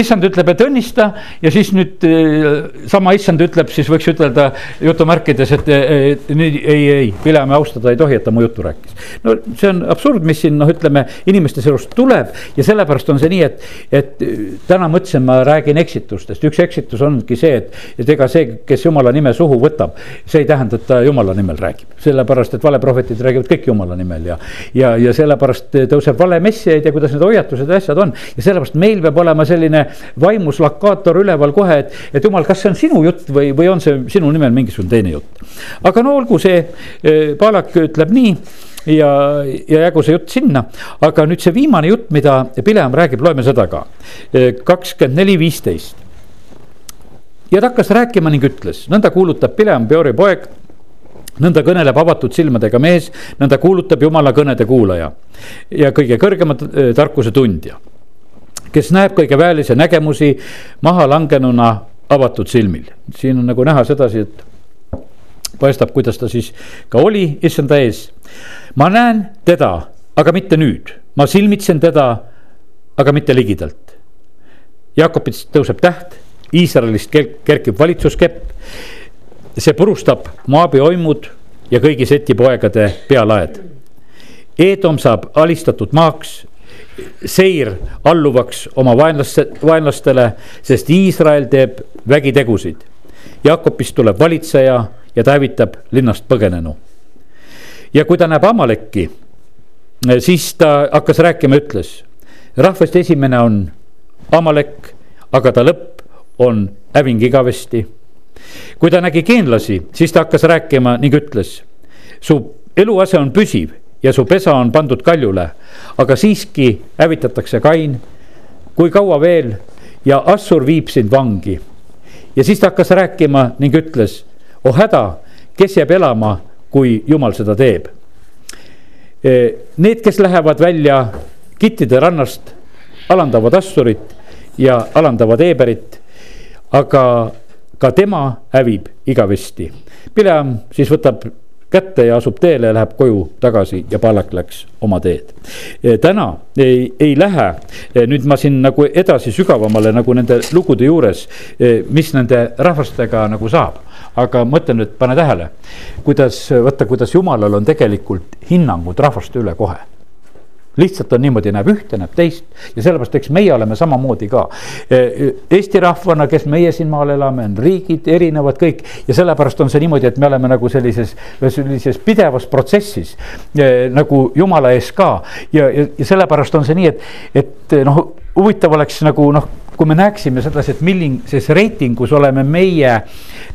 issand ütleb, et õnnista ja siis nüüd eh, sama issand ütleb, siis võiks ütelda jutumärkides, et, et nii ei, ei, Viljami austada ei tohi, et ta mu juttu rääkis. no see on absurd, mis siin noh, ütleme inimestes elust tuleb ja sellepärast on see nii, et, et täna mõtlesin, ma räägin eksitustest, üks eksitus ongi see, et, et ega see, kes jumala nime suhu võtab, see ei tähenda, et ta jumala nimel räägib, sellepärast et valeprohvetid räägivad kõik jumala nimel ja, ja, ja sellepärast tõuseb vale messiaid ja kuidas need hoiavad hoiatused ja asjad on. ja sellepärast meil peab olema selline vaimuslakaator üleval kohe, et, et jumal, kas see on sinu jutt või, või on see sinu nimel mingisugune teine jutt. aga no olgu see, eh, Palak ütleb nii ja, ja jäägu see jutt sinna, aga nüüd see viimane jutt, mida Pileam räägib, loeme seda ka. Eh, kakskümmend neli, viisteist. ja ta hakkas rääkima ning ütles, nõnda kuulutab Pileam, Peori poeg nõnda kõneleb avatud silmadega mees, nõnda kuulutab jumala kõnede kuulaja ja kõige kõrgema äh, tarkuse tundja. kes näeb kõige väelisi nägemusi maha langenuna avatud silmil, siin on nagu näha sedasi, et paistab, kuidas ta siis ka oli issanda ees. ma näen teda, aga mitte nüüd, ma silmitsen teda, aga mitte ligidalt. Jakobist tõuseb täht, Iisraelist kerkib valitsuskepp see purustab Moabi oimud ja kõigi seti poegade pealaed. Eedom saab alistatud maaks, seir alluvaks oma vaenlaste, vaenlastele, sest Iisrael teeb vägitegusid. Jakobist tuleb valitseja ja ta hävitab linnast põgenenu. ja kui ta näeb Amalekki, siis ta hakkas rääkima, ütles, rahvast esimene on Amalek, aga ta lõpp on häving igavesti kui ta nägi geenlasi, siis ta hakkas rääkima ning ütles, su eluase on püsiv ja su pesa on pandud kaljule, aga siiski hävitatakse kain. kui kaua veel ja Assur viib sind vangi. ja siis ta hakkas rääkima ning ütles, oh häda, kes jääb elama, kui jumal seda teeb. E, need, kes lähevad välja kittide rannast, alandavad Assurit ja alandavad Eeberit, aga ka tema hävib igavesti. Pileam siis võtab kätte ja asub teele ja läheb koju tagasi ja Palak läks oma teed. E, täna ei, ei lähe, e, nüüd ma siin nagu edasi sügavamale nagu nende lugude juures, e, mis nende rahvastega nagu saab. aga mõtle nüüd, pane tähele, kuidas, vaata, kuidas jumalal on tegelikult hinnangud rahvaste üle kohe lihtsalt on niimoodi, näeb ühte, näeb teist ja sellepärast, eks meie oleme samamoodi ka. E, e, Eesti rahvana, kes meie siin maal elame, on riigid erinevad kõik ja sellepärast on see niimoodi, et me oleme nagu sellises, sellises pidevas protsessis e, nagu jumala ees ka. ja, ja, ja sellepärast on see nii, et, et noh, huvitav oleks nagu noh kui me näeksime sedasi, et millises reitingus oleme meie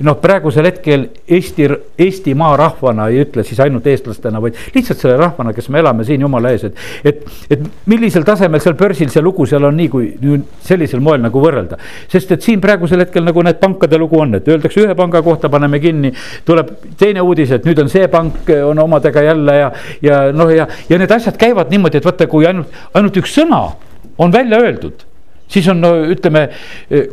noh, praegusel hetkel Eesti, Eestimaa rahvana, ei ütle siis ainult eestlastena, vaid lihtsalt selle rahvana, kes me elame siin jumala ees, et. et, et millisel tasemel seal börsil see lugu seal on nii, kui sellisel moel nagu võrrelda. sest et siin praegusel hetkel nagu need pankade lugu on, et öeldakse ühe panga kohta paneme kinni, tuleb teine uudis, et nüüd on see pank on omadega jälle ja, ja noh, ja, ja need asjad käivad niimoodi, et vaata, kui ainult, ainult üks sõna on välja öeldud siis on no ütleme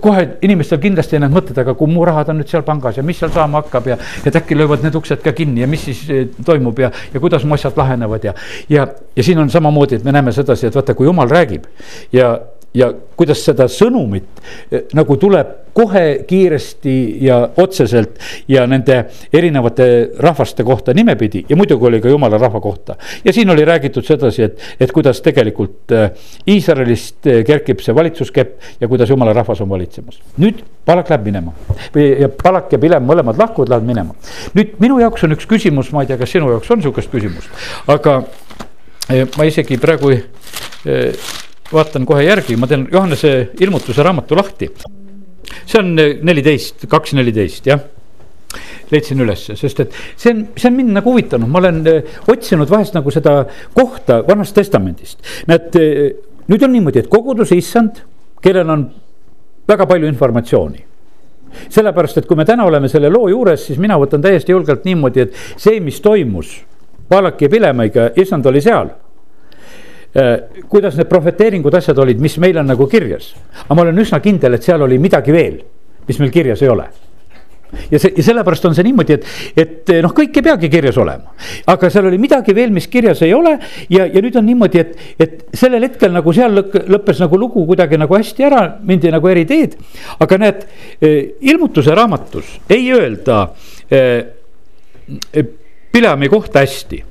kohe inimestel kindlasti need mõtted, aga kui mu rahad on nüüd seal pangas ja mis seal saama hakkab ja, et äkki löövad need uksed ka kinni ja mis siis eh, toimub ja, ja kuidas mu asjad lahenevad ja. ja, ja siin on samamoodi, et me näeme sedasi, et vaata, kui jumal räägib ja, ja kuidas seda sõnumit eh, nagu tuleb kohe kiiresti ja otseselt ja nende erinevate rahvaste kohta nimepidi ja muidugi oli ka jumala rahva kohta. ja siin oli räägitud sedasi, et, et kuidas tegelikult eh, Iisraelist eh, kerkib see valitsuskepp ja kuidas jumala rahvas on valitsemas. nüüd Palak läheb minema ja Palak ja Pilem mõlemad lahkuvad, lähevad minema. nüüd minu jaoks on üks küsimus, ma ei tea, kas sinu jaoks on sihukest küsimust, aga ma isegi praegu vaatan kohe järgi, ma teen Johannese ilmutuse raamatu lahti. see on neliteist, kaks neliteist, jah leidsin ülesse, sest et see on, see on mind nagu huvitanud, ma olen eh, otsinud vahest nagu seda kohta vanast testamendist. näed, eh, nüüd on niimoodi, et koguduse issand, kellel on väga palju informatsiooni sellepärast, et kui me täna oleme selle loo juures, siis mina võtan täiesti julgelt niimoodi, et see, mis toimus Paalaki ja Pilemiga, issand oli seal kuidas need prohveteeringud, asjad olid, mis meil on nagu kirjas. aga ma olen üsna kindel, et seal oli midagi veel, mis meil kirjas ei ole ja see, ja sellepärast on see niimoodi, et, et noh, kõik ei peagi kirjas olema. aga seal oli midagi veel, mis kirjas ei ole ja, ja nüüd on niimoodi, et, et sellel hetkel nagu seal lõppes nagu lugu kuidagi nagu hästi ära, mindi nagu eri teed. aga näed, äh, ilmutuse raamatus ei öelda eh, Pilami kohta hästi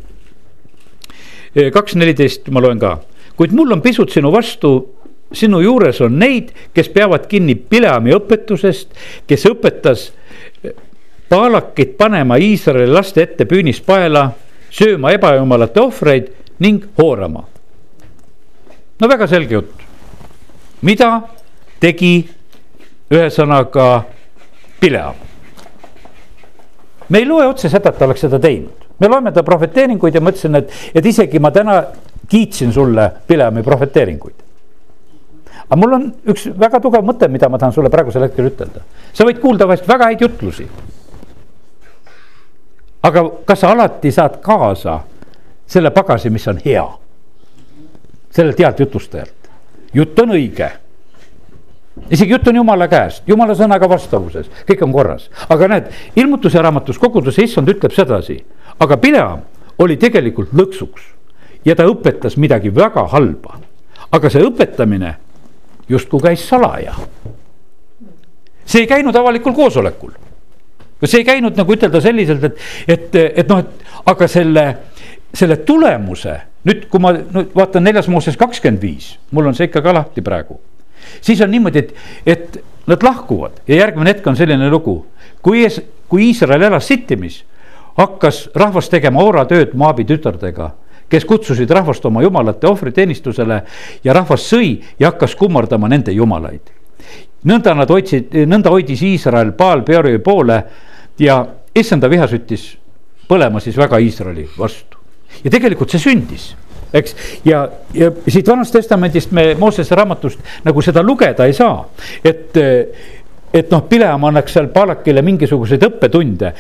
kaks neliteist ma loen ka, kuid mul on pisut sinu vastu sinu juures on neid, kes peavad kinni Pileami õpetusest, kes õpetas Paalakit panema Iisraeli laste ette püünispaela, sööma ebajumalate ohvreid ning hoorama. no väga selge jutt. mida tegi ühesõnaga Pileam? me ei loe otse seda, et ta oleks seda teinud me loeme ta prohveteeringuid ja ma ütlesin, et, et isegi ma täna kiitsin sulle Pilemi prohveteeringuid. aga mul on üks väga tugev mõte, mida ma tahan sulle praegusel hetkel ütelda. sa võid kuulda vahest väga häid jutlusi. aga kas sa alati saad kaasa selle pagasi, mis on hea? sellelt healt jutlustajalt, jutt on õige isegi jutt on jumala käest, jumala sõnaga vastavuses, kõik on korras, aga näed, ilmutuse raamatus koguduse issand ütleb sedasi, aga Pileam oli tegelikult lõksuks ja ta õpetas midagi väga halba. aga see õpetamine justkui käis salaja. see ei käinud avalikul koosolekul. kas ei käinud nagu ütelda selliselt, et, et, et noh, et aga selle, selle tulemuse nüüd, kui ma nüüd vaatan neljas Mooses kakskümmend viis, mul on see ikka ka lahti praegu. siis on niimoodi, et, et nad lahkuvad ja järgmine hetk on selline lugu. kui, kui Iisrael elas Sittimis, hakkas rahvas tegema ooratööd Moabi tütardega kes kutsusid rahvast oma jumalate ohvriteenistusele ja rahvas sõi ja hakkas kummardama nende jumalaid. nõnda nad hoidsid, nõnda hoidis Iisrael Baal Peori poole ja issanda viha süttis põlema siis väga Iisraeli vastu ja tegelikult see sündis eks, ja, ja siit Vanast Testamendist me Moosese raamatust nagu seda lugeda ei saa, et et noh, Pileam annaks seal Palakile mingisuguseid õppetunde,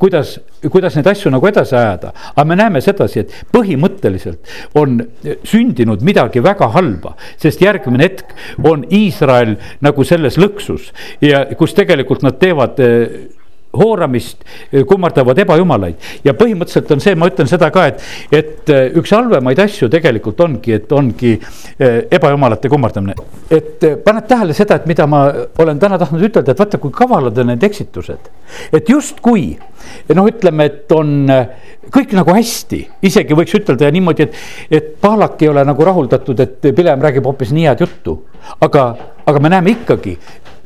kuidas, kuidas neid asju nagu edasi ajada. aga me näeme sedasi, et põhimõtteliselt on sündinud midagi väga halba, sest järgmine hetk on Iisrael nagu selles lõksus ja kus tegelikult nad teevad hooramist, kummardavad ebajumalaid. ja põhimõtteliselt on see, ma ütlen seda ka, et, et äh, üks halvemaid asju tegelikult ongi, et ongi äh, ebajumalate kummardamine. et paned tähele seda, et mida ma olen täna tahtnud ütelda, et vaata, kui kavalad on need eksitused. et justkui noh, ütleme, et on kõik nagu hästi, isegi võiks ütelda niimoodi, et, et Pahlak ei ole nagu rahuldatud, et Pilem räägib hoopis nii head juttu. aga, aga me näeme ikkagi,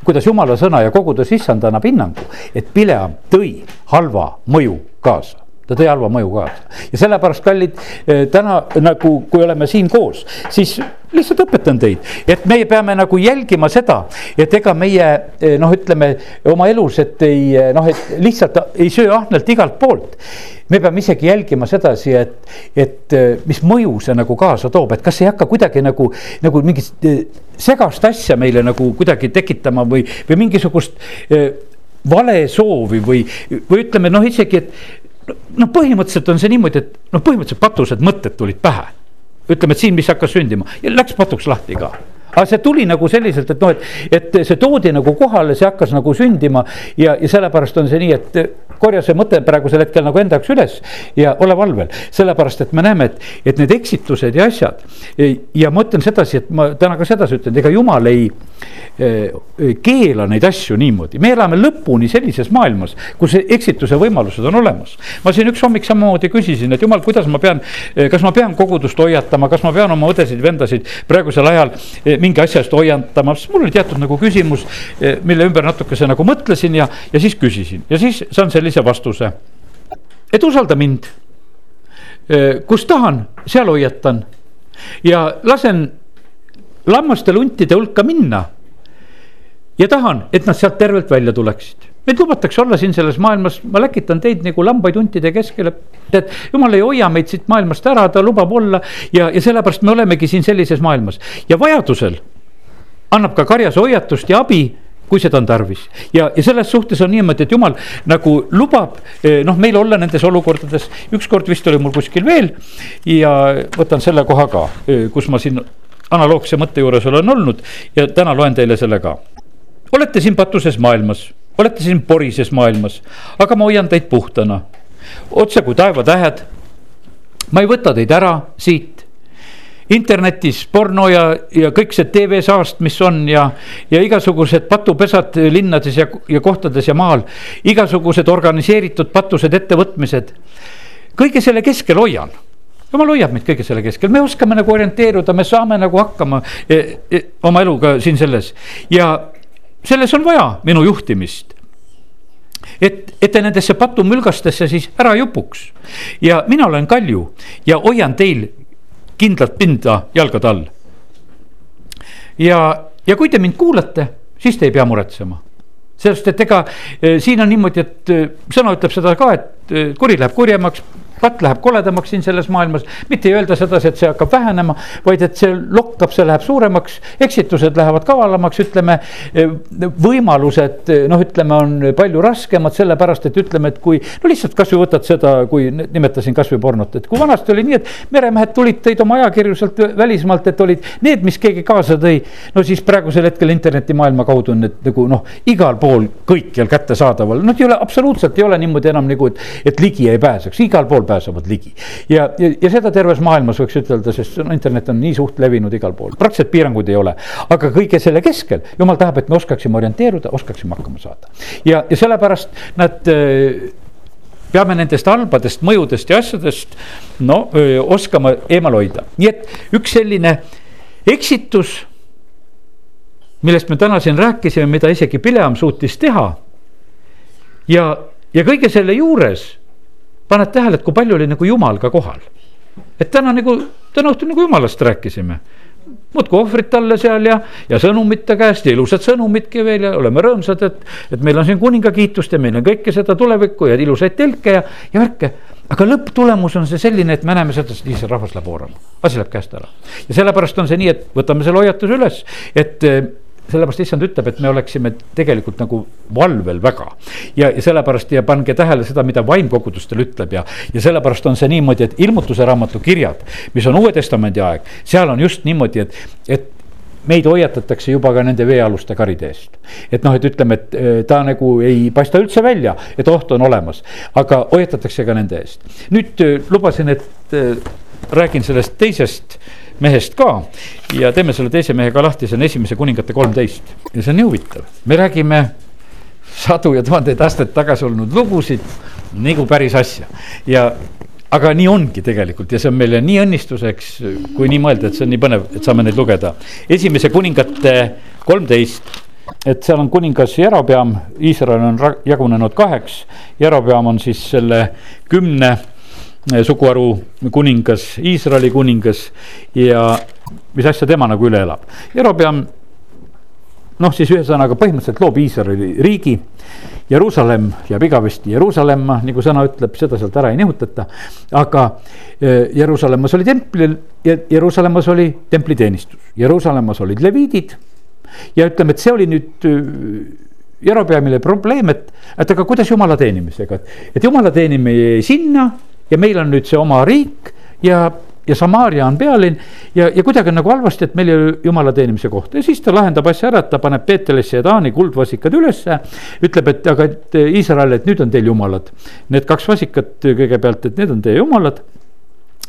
kuidas jumala sõna ja kogudes issand annab hinnangu, et Pileam tõi halva mõju kaasa ta tõi halva mõju kaasa ja sellepärast, kallid, eh, täna nagu, kui oleme siin koos, siis lihtsalt õpetan teid, et meie peame nagu jälgima seda, et ega meie eh, noh, ütleme oma elus, et ei eh, noh, et lihtsalt ei söö ahnelt igalt poolt. Me peame isegi jälgima sedasi, et, et mis mõju see nagu kaasa toob, et kas ei hakka kuidagi nagu, nagu mingit segast asja meile nagu kuidagi tekitama või, või mingisugust vale soovi või, või ütleme noh, isegi, et noh, põhimõtteliselt on see niimoodi, et noh, põhimõtteliselt patused mõtted tulid pähe. ütleme, et siin, mis hakkas sündima ja läks patuks lahti ka aga see tuli nagu selliselt, et noh, et, et see toodi nagu kohale, see hakkas nagu sündima ja, ja sellepärast on see nii, et korja see mõte praegusel hetkel nagu enda jaoks üles ja ole valvel. sellepärast, et me näeme, et, et need eksitused ja asjad ja ma ütlen sedasi, et ma täna ka sedasi ütlen, ega jumal ei eh, keela neid asju niimoodi, me elame lõpuni sellises maailmas, kus eksituse võimalused on olemas. ma siin üks hommik samamoodi küsisin, et jumal, kuidas ma pean, kas ma pean kogudust hoiatama, kas ma pean oma õdesid-vendasid praegusel ajal mingi asja eest hoiatama, siis mul oli teatud nagu küsimus, mille ümber natukese nagu mõtlesin ja, ja siis küsisin ja siis saan selle sellise vastuse. et usalda mind. kus tahan, seal hoiatan ja lasen lammaste luntide hulka minna. ja tahan, et nad sealt tervelt välja tuleksid meid lubatakse olla siin selles maailmas, ma läkitan teid nagu lambaid huntide keskele. et jumal ei hoia meid siit maailmast ära, ta lubab olla ja, ja sellepärast me olemegi siin sellises maailmas ja vajadusel annab ka karjas hoiatust ja abi kui seda on tarvis. ja, ja selles suhtes on niimoodi, et jumal nagu lubab eh, noh, meil olla nendes olukordades, ükskord vist oli mul kuskil veel. ja võtan selle koha ka, eh, kus ma siin analoogse mõtte juures olen olnud ja täna loen teile selle ka. olete siin patuses maailmas, olete siin porises maailmas, aga ma hoian teid puhtana. otse kui taevatähed. ma ei võta teid ära siit internetis porno ja, ja kõik see tv-saast, mis on ja, ja igasugused patupesad linnades ja, ja kohtades ja maal. igasugused organiseeritud patused, ettevõtmised. kõige selle keskel hoian jumal hoiab meid kõige selle keskel, me oskame nagu orienteeruda, me saame nagu hakkama e, e, oma eluga siin selles ja selles on vaja minu juhtimist et, et te nendesse patumülgastesse siis ära ei upuks. ja mina olen Kalju ja hoian teil kindlat pinda jalgade all. ja, ja kui te mind kuulate, siis te ei pea muretsema sest et ega eh, siin on niimoodi, et eh, sõna ütleb seda ka, et eh, kuri läheb kurjemaks, patt läheb koledamaks siin selles maailmas. mitte ei öelda sedasi, et see hakkab vähenema, vaid et see lokkab, see läheb suuremaks, eksitused lähevad kavalamaks, ütleme. võimalused noh, ütleme, on palju raskemad, sellepärast et ütleme, et kui no lihtsalt kasvõi võtad seda, kui nimetasin kasvõi pornot, et kui vanasti oli nii, et meremehed tulid, tõid oma ajakirju sealt välismaalt, et olid need, mis keegi kaasa tõi. no siis praegusel hetkel internetimaailma kaudu on need nagu noh, igal pool kõikjal kättesaadaval, noh, ei ole absoluutselt ei ole niimoodi enam nagu, et, et ligi ei pääseks, igal pool pääsevad ligi. ja, ja, ja seda terves maailmas võiks ütelda, sest no internet on nii suht levinud igal pool, praktiliselt piiranguid ei ole. aga kõige selle keskel, jumal tahab, et me oskaksime orienteeruda, oskaksime hakkama saada. ja, ja sellepärast nad peame nendest halbadest mõjudest ja asjadest no öö, oskama eemal hoida, nii et üks selline eksitus millest me täna siin rääkisime, mida isegi Pileam suutis teha. ja, ja kõige selle juures paned tähele, et kui palju oli nagu jumal ka kohal. et täna nagu, täna õhtul nagu jumalast rääkisime muudkui ohvrit talle seal ja, ja sõnumid ta käest ja ilusad sõnumidki veel ja oleme rõõmsad, et, et meil on siin kuninga kiitust ja meil on kõike seda tulevikku ja ilusaid telke ja, ja värke. aga lõpptulemus on see selline, et me näeme seda, et Iisraeli rahvas läheb oorama, asi läheb käest ära. ja sellepärast on see nii, et võtame selle hoiatuse üles, et sellepärast issand ütleb, et me oleksime tegelikult nagu valvel väga. ja, ja sellepärast ja pange tähele seda, mida vaim kogudustel ütleb ja, ja sellepärast on see niimoodi, et ilmutuse raamatu kirjad, mis on Uue Testamendi aeg, seal on just niimoodi, et, et meid hoiatatakse juba ka nende veealuste karide eest. et noh, et ütleme, et eh, ta nagu ei paista üldse välja, et oht on olemas, aga hoiatatakse ka nende eest. nüüd eh, lubasin, et eh, räägin sellest teisest mehest ka. Ja teeme selle teise mehe ka lahti, see on esimese kuningate kolmteist. Ja see on nii huvitav, me räägime sadu ja tuhandeid aastaid tagasi olnud lugusid nagu päris asja. Ja aga nii ongi tegelikult. Ja see on meile nii õnnistuseks, kui nii mõelda, et see on nii põnev, et saame neid lugeda. esimese kuningate kolmteist, et seal on kuningas Jerobeam, Iisrael on jagunenud kaheks. Jerobeam on siis selle kümne suguharu kuningas, Iisraeli kuningas ja mis asja tema nagu üle elab. Jerobeam noh, siis ühesõnaga põhimõtteliselt loob Iisraeli riigi. Jeruusalemm jääb igavesti Jeruusalemma, nagu sõna ütleb, seda sealt ära ei nihutata. aga eh, Jeruusalemmas oli templil Jeruusalemmas oli templiteenistus, Jeruusalemmas olid leviidid. ja ütleme, et see oli nüüd eh, Jerobeamile probleem, et, et aga kuidas jumala teenimisega, et, et jumala teenimine jäi sinna ja meil on nüüd see oma riik ja, ja Samaaria on pealinn ja, ja kuidagi on nagu halvasti, et meil ei ole jumala teenimise kohta ja siis ta lahendab asja ära, et ta paneb Peetelisse ja Taani kuldvasikad ülesse. ütleb, et aga, et Iisrael, et nüüd on teil jumalad, need kaks vasikat kõigepealt, et need on teie jumalad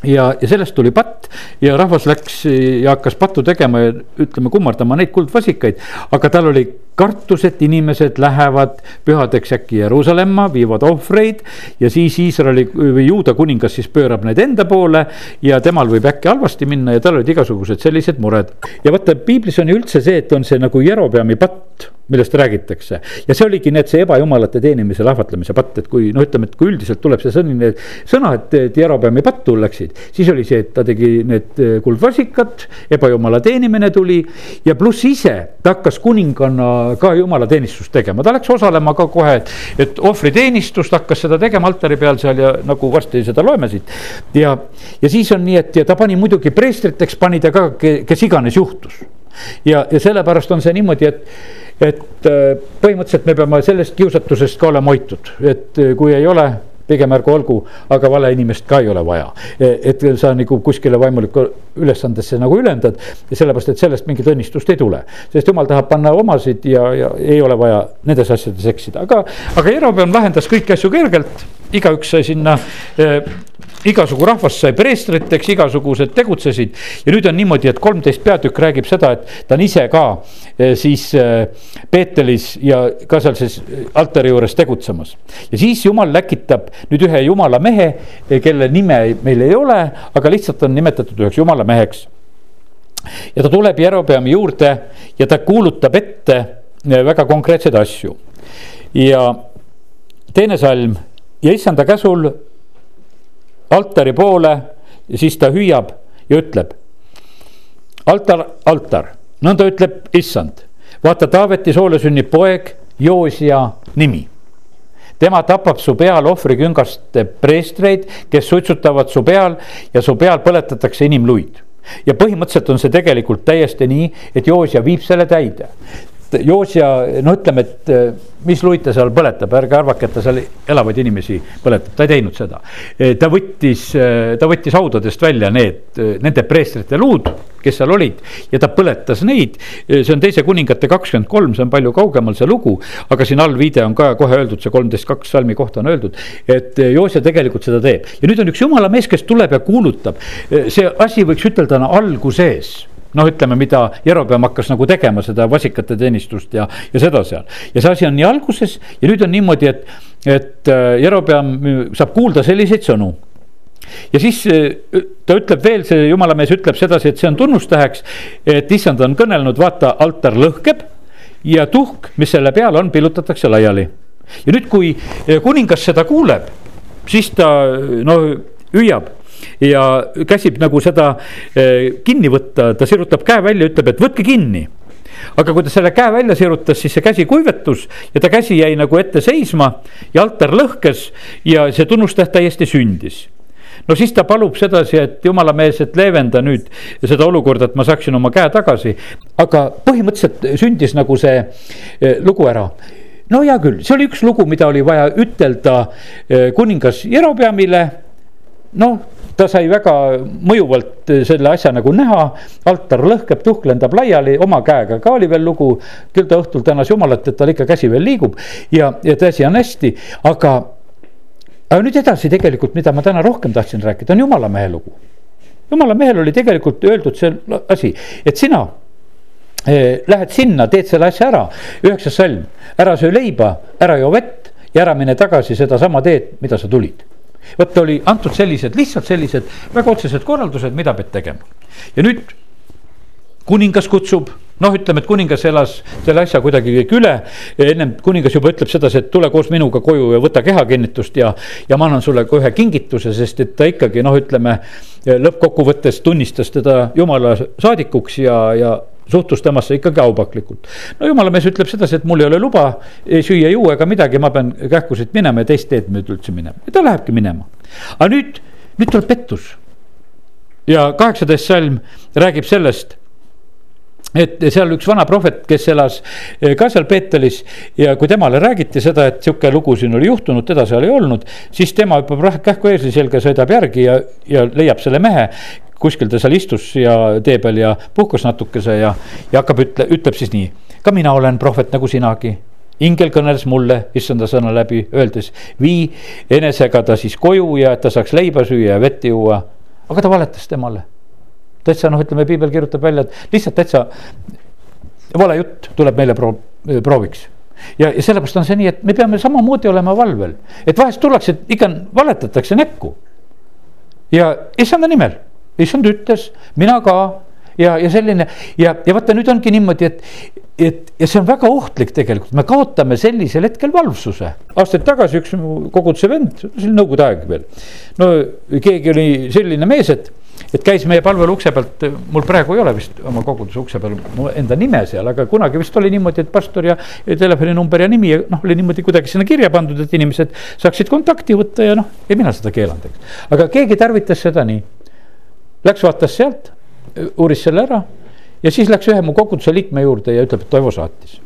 ja, ja sellest tuli patt ja rahvas läks ja hakkas pattu tegema ja ütleme, kummardama neid kuldvasikaid. aga tal oli kartus, et inimesed lähevad pühadeks äkki Jeruusalemma, viivad ohvreid. ja siis Iisraeli või Juuda kuningas siis pöörab need enda poole ja temal võib äkki halvasti minna ja tal olid igasugused sellised mured. ja vaata, piiblis on ju üldse see, et on see nagu Jerobeami patt millest räägitakse ja see oligi need, see ebajumalate teenimise, lahvatlemise patt, et kui noh, ütleme, et kui üldiselt tuleb see selline sõna, et, Jerobeami pattu läksid. siis oli see, et ta tegi need kuldvasikad, ebajumala teenimine tuli ja pluss ise ta hakkas kuninganna ka jumalateenistust tegema, ta läks osalema ka kohe, et, et ohvriteenistust hakkas seda tegema altari peal seal ja nagu varsti seda loeme siit. ja, ja siis on nii, et ja ta pani muidugi preestriteks, pani ta ka, kes iganes juhtus. ja, ja sellepärast on see niimoodi, et, et äh, põhimõtteliselt me peame sellest kiusatusest ka olema hoitud, et äh, kui ei ole pigem ärgu olgu, aga vale inimest ka ei ole vaja. E, et sa nagu kuskile vaimulikku ülesandesse nagu ülendad sellepärast, et sellest mingit õnnistust ei tule. sest jumal tahab panna omasid ja, ja ei ole vaja nendes asjades eksida, aga, aga Jerobeam lahendas kõiki asju kergelt, igaüks sai sinna eh, igasugu rahvas sai preestriteks, igasugused tegutsesid. ja nüüd on niimoodi, et kolmteist peatükk räägib seda, et ta on ise ka eh, siis eh, Peetelis ja ka seal siis altari juures tegutsemas. ja siis jumal läkitab nüüd ühe jumala mehe, eh, kelle nime meil ei ole, aga lihtsalt on nimetatud üheks jumala meheks. ja ta tuleb Jerobeami juurde ja ta kuulutab ette väga konkreetseid asju. ja teine salm ja issanda käsul altari poole siis ta hüüab ja ütleb. altar, altar, nõnda ütleb issand, vaata Taaveti soole sünnib poeg Joosia nimi tema tapab su peal ohvriküngaste preestreid, kes suitsutavad su peal ja su peal põletatakse inimluid. ja põhimõtteliselt on see tegelikult täiesti nii, et Joosia viib selle täide et Joosja, no ütleme, et eh, mis luit ta seal põletab, ärge arvake, et ta seal elavaid inimesi põletab, ta ei teinud seda. Eh, ta võttis, eh, ta võttis haudadest välja need, nende preestrite luud kes seal olid ja ta põletas neid. see on teise kuningate kakskümmend kolm, see on palju kaugemal see lugu, aga siin all viide on ka kohe öeldud, see kolmteist kaks salmi kohta on öeldud. et Joosja tegelikult seda teeb ja nüüd on üks jumala mees, kes tuleb ja kuulutab, see asi võiks ütelda on alguses noh, ütleme, mida Jerobeam hakkas nagu tegema, seda vasikate teenistust ja, ja seda seal. ja see asi on nii alguses ja nüüd on niimoodi, et, et äh, Jerobeam saab kuulda selliseid sõnu ja siis äh, ta ütleb veel, see jumalamees ütleb sedasi, et see on tunnustäheks, et issand on kõnelnud, vaata, altar lõhkeb ja tuhk, mis selle peal on, pillutatakse laiali. ja nüüd, kui äh, kuningas seda kuuleb, siis ta no hüüab ja käsib nagu seda eh, kinni võtta, ta sirutab käe välja, ütleb, et võtke kinni aga kui ta selle käe välja sirutas, siis see käsi kuivetus ja ta käsi jäi nagu ette seisma ja altar lõhkes ja see tunnustäht täiesti sündis no siis ta palub sedasi, et jumala mees, et leevenda nüüd seda olukorda, et ma saaksin oma käe tagasi. aga põhimõtteliselt sündis nagu see eh, lugu ära no hea küll, see oli üks lugu, mida oli vaja ütelda eh, kuningas Jerobeamile. noh, ta sai väga mõjuvalt selle asja nagu näha, altar lõhkeb, tuhk lendab laiali, oma käega ka oli veel lugu. küll ta õhtul tänas jumalat, et tal ikka käsi veel liigub ja, ja tõsi on hästi, aga. aga nüüd edasi tegelikult, mida ma täna rohkem tahtsin rääkida, on jumala mehe lugu. jumala mehel oli tegelikult öeldud see asi, et sina eh, lähed sinna, teed selle asja ära, üheksas salm, ära söö leiba, ära joo vett ja ära mine tagasi sedasama teed, mida sa tulid vot oli antud sellised, lihtsalt sellised väga otsesed korraldused, mida pead tegema. ja nüüd kuningas kutsub, noh, ütleme, et kuningas elas selle asja kuidagi kõik üle. ennem kuningas juba ütleb sedasi, et tule koos minuga koju ja võta kehakinnitust ja, ja ma annan sulle ka ühe kingituse, sest et ta ikkagi noh, ütleme lõppkokkuvõttes tunnistas teda jumala saadikuks ja, ja suhtus temasse ikkagi aupaklikult. no jumala mees ütleb sedasi, et mul ei ole luba süüa, juua ega midagi, ma pean kähku siit minema ja teist teed mööda üldse minema ja ta lähebki minema. aga nüüd, nüüd tuleb pettus. ja kaheksateist salm räägib sellest et seal üks vana prohvet, kes elas eh, ka seal Peetelis ja kui temale räägiti seda, et sihuke lugu siin oli juhtunud, teda seal ei olnud, siis tema hüppab kähku eesli selga, sõidab järgi ja, ja leiab selle mehe, kuskil ta seal istus ja tee peal ja puhkas natukese ja, ja hakkab ütle, ütleb siis nii. ka mina olen prohvet nagu sinagi. ingel kõneles mulle issanda sõna läbi, öeldes vii enesega ta siis koju ja et ta saaks leiba süüa ja vett juua. aga ta valetas temale. täitsa noh, ütleme piibel kirjutab välja, et lihtsalt täitsa vale jutt tuleb meile pro-, prooviks ja, ja sellepärast on see nii, et me peame samamoodi olema valvel, et vahest tullakse, ikka valetatakse näkku. ja issanda nimel issand ütles, mina ka ja, ja selline ja, ja vaata, nüüd ongi niimoodi, et, et ja see on väga ohtlik tegelikult, me kaotame sellisel hetkel valvsuse. aastaid tagasi üks koguduse vend, see oli nõukogude aeg veel. no keegi oli selline mees, et, et käis meie palvelu ukse pealt, mul praegu ei ole vist oma koguduse ukse peal mu enda nime seal, aga kunagi vist oli niimoodi, et pastor ja, ja telefoninumber ja nimi ja noh, oli niimoodi kuidagi sinna kirja pandud, et inimesed saaksid kontakti võtta ja noh, ei mina seda keelanud, eks. aga keegi tarvitas seda nii Läks vaatas sealt, uuris selle ära ja siis läks ühe mu koguduse liikme juurde ja ütleb, et Toivo saatis.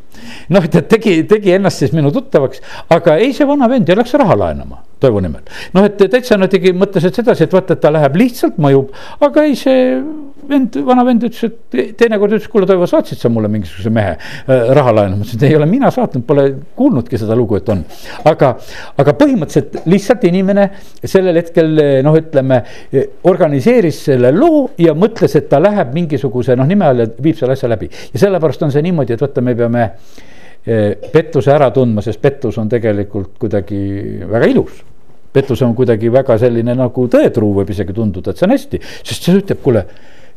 noh, ta tegi, tegi ennast siis minu tuttavaks, aga ei, see vana vend ja läks raha laenama Toivo nimel. noh, et täitsa no tegi, mõtles, et sedasi, et vaata, et ta läheb lihtsalt mõjub, aga ei, see vend, vana vend ütles, et teinekord ütles, kuule Toivo, saatsid sa mulle mingisuguse mehe äh, raha laenu, ma ütlesin, et ei ole mina saatnud, pole kuulnudki seda lugu, et on. aga, aga põhimõtteliselt lihtsalt inimene sellel hetkel noh, ütleme organiseeris selle loo ja mõtles, et ta läheb mingisuguse noh, nime all ja viib selle asja läbi. ja sellepärast on see niimoodi, et vaata, me peame eh, pettuse ära tundma, sest pettus on tegelikult kuidagi väga ilus pettus on kuidagi väga selline nagu tõetruu võib isegi tunduda, et see on hästi, sest see ütleb, kuule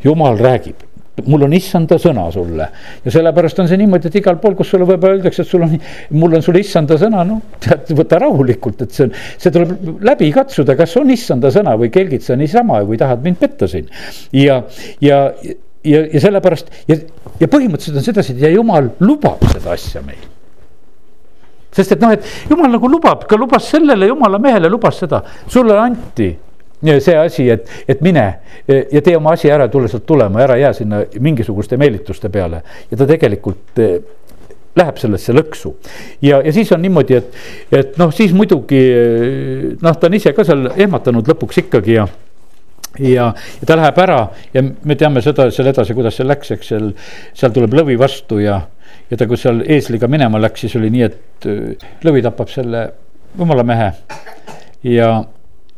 jumal räägib. Mul on issanda sõna sulle. Ja sellepärast on see niimoodi, et igal pool, kus sulle võib-olla öeldakse, et sul on, mul on sulle issanda sõna, noh, tead, võta rahulikult, et see on, see tuleb läbi katsuda, kas on issanda sõna või kelgid sa niisama või tahad mind petta siin. ja, ja, ja, ja sellepärast ja, ja põhimõtteliselt on sedasi, et ja jumal lubab seda asja meil. Sest et noh, et jumal nagu lubab, ka lubas sellele jumala mehele lubas seda, sulle anti see asi, et, et mine ja tee oma asi ära, tule sealt tulema, ära jää sinna mingisuguste meelituste peale ja ta tegelikult eh, läheb sellesse lõksu. ja, ja siis on niimoodi, et, et noh, siis muidugi noh, ta on ise ka seal ehmatanud lõpuks ikkagi ja ja, ja ta läheb ära ja me teame seda seal edasi, kuidas see läks, eks seal, seal tuleb lõvi vastu ja, ja ta, kui seal eesliga minema läks, siis oli nii, et äh, lõvi tapab selle jumala mehe ja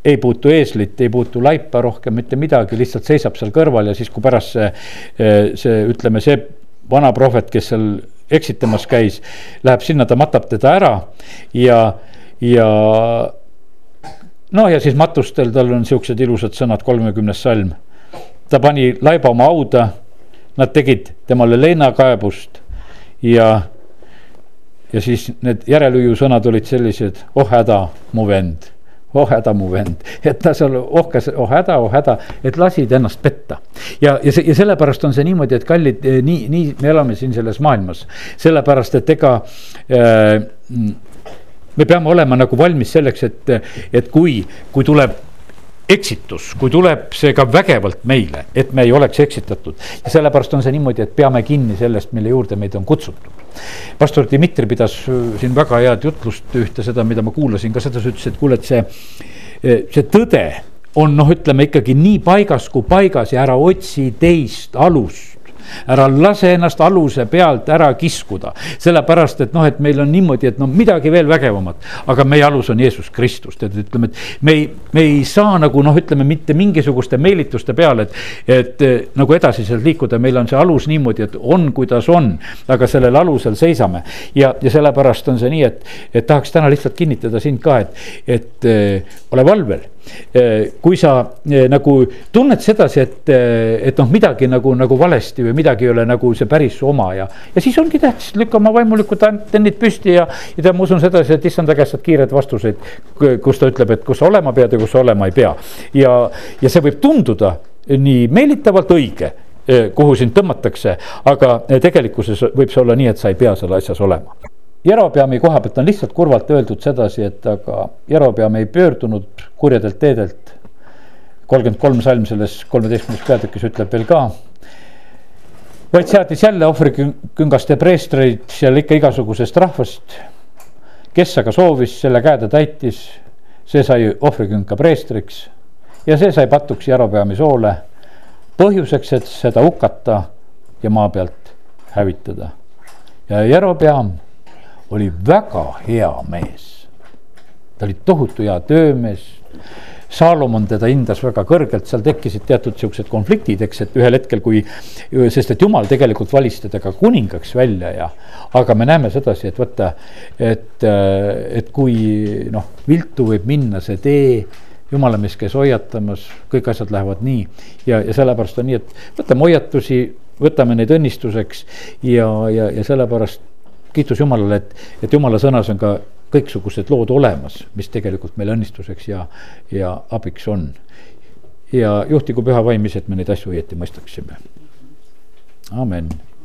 ei puutu eeslit, ei puutu laipa rohkem mitte midagi, lihtsalt seisab seal kõrval ja siis, kui pärast see, äh, see ütleme, see vana prohvet, kes seal eksitamas käis, läheb sinna, ta matab teda ära ja, ja no ja siis matustel tal on siuksed ilusad sõnad, kolmekümnes salm. ta pani laiba oma hauda, nad tegid temale leinakaebust ja, ja siis need järelhüüu sõnad olid sellised, oh häda, mu vend oh häda, mu vend, et ta seal ohkas, oh häda, oh häda, et lasid ennast petta. ja, ja see ja sellepärast on see niimoodi, et kallid, nii, nii me elame siin selles maailmas, sellepärast et ega äh, me peame olema nagu valmis selleks, et, et kui, kui tuleb eksitus, kui tuleb see ka vägevalt meile, et me ei oleks eksitatud. ja sellepärast on see niimoodi, et peame kinni sellest, mille juurde meid on kutsutud. pastor Dmitri pidas siin väga head jutlust ühte seda, mida ma kuulasin ka, seda ta ütles, et kuule, et see, see tõde on noh, ütleme ikkagi nii paigas kui paigas ja ära otsi teist alust ära lase ennast aluse pealt ära kiskuda. sellepärast, et noh, et meil on niimoodi, et no midagi veel vägevamat, aga meie alus on Jeesus Kristus, tead, ütleme, et me ei, me ei saa nagu noh, ütleme mitte mingisuguste meelituste peale, et, et eh, nagu edasi sealt liikuda, meil on see alus niimoodi, et on, kuidas on, aga sellel alusel seisame. ja, ja sellepärast on see nii, et, et tahaks täna lihtsalt kinnitada sind ka, et, et äh, ole valvel. Eh, kui sa eh, nagu tunned sedasi, et, eh, et noh, midagi nagu, nagu valesti või midagi ei ole nagu see päris oma ja, ja siis ongi tähtis, lükka oma vaimulikud antennid püsti ja, ja tead, ma usun sedasi, et issanda käest saad kiireid vastuseid, kus ta ütleb, et kus sa olema pead ja kus sa olema ei pea. ja, ja see võib tunduda nii meelitavalt õige kuhu sind tõmmatakse, aga tegelikkuses võib see olla nii, et sa ei pea seal asjas olema Jerobeami koha pealt on lihtsalt kurvalt öeldud sedasi, et aga Jerobeam ei pöördunud kurjadelt teedelt. kolmkümmend kolm salm selles kolmeteistkümnes peatükis ütleb veel ka. vaid seadis jälle ohvriküngaste preestreid seal ikka igasugusest rahvast. kes aga soovis, selle käe ta täitis, see sai ohvrikünka preestriks ja see sai patuks Jerobeami soole. põhjuseks, et seda hukata ja maa pealt hävitada. ja Jerobeam oli väga hea mees. ta oli tohutu hea töömees. Saalomon teda hindas väga kõrgelt, seal tekkisid teatud siuksed konfliktid, eks, et ühel hetkel, kui, sest et jumal tegelikult valis teda ka kuningaks välja ja. aga me näeme sedasi, et vaata, et, et kui noh, viltu võib minna see tee jumala mees käis hoiatamas, kõik asjad lähevad nii ja, ja sellepärast on nii, et võtame hoiatusi, võtame neid õnnistuseks ja, ja, ja sellepärast kiitus Jumalale, et, et Jumala sõnas on ka kõiksugused lood olemas, mis tegelikult meile õnnistuseks ja, ja abiks on. ja juhtigu püha vaim ise, et me neid asju õieti mõistaksime. amen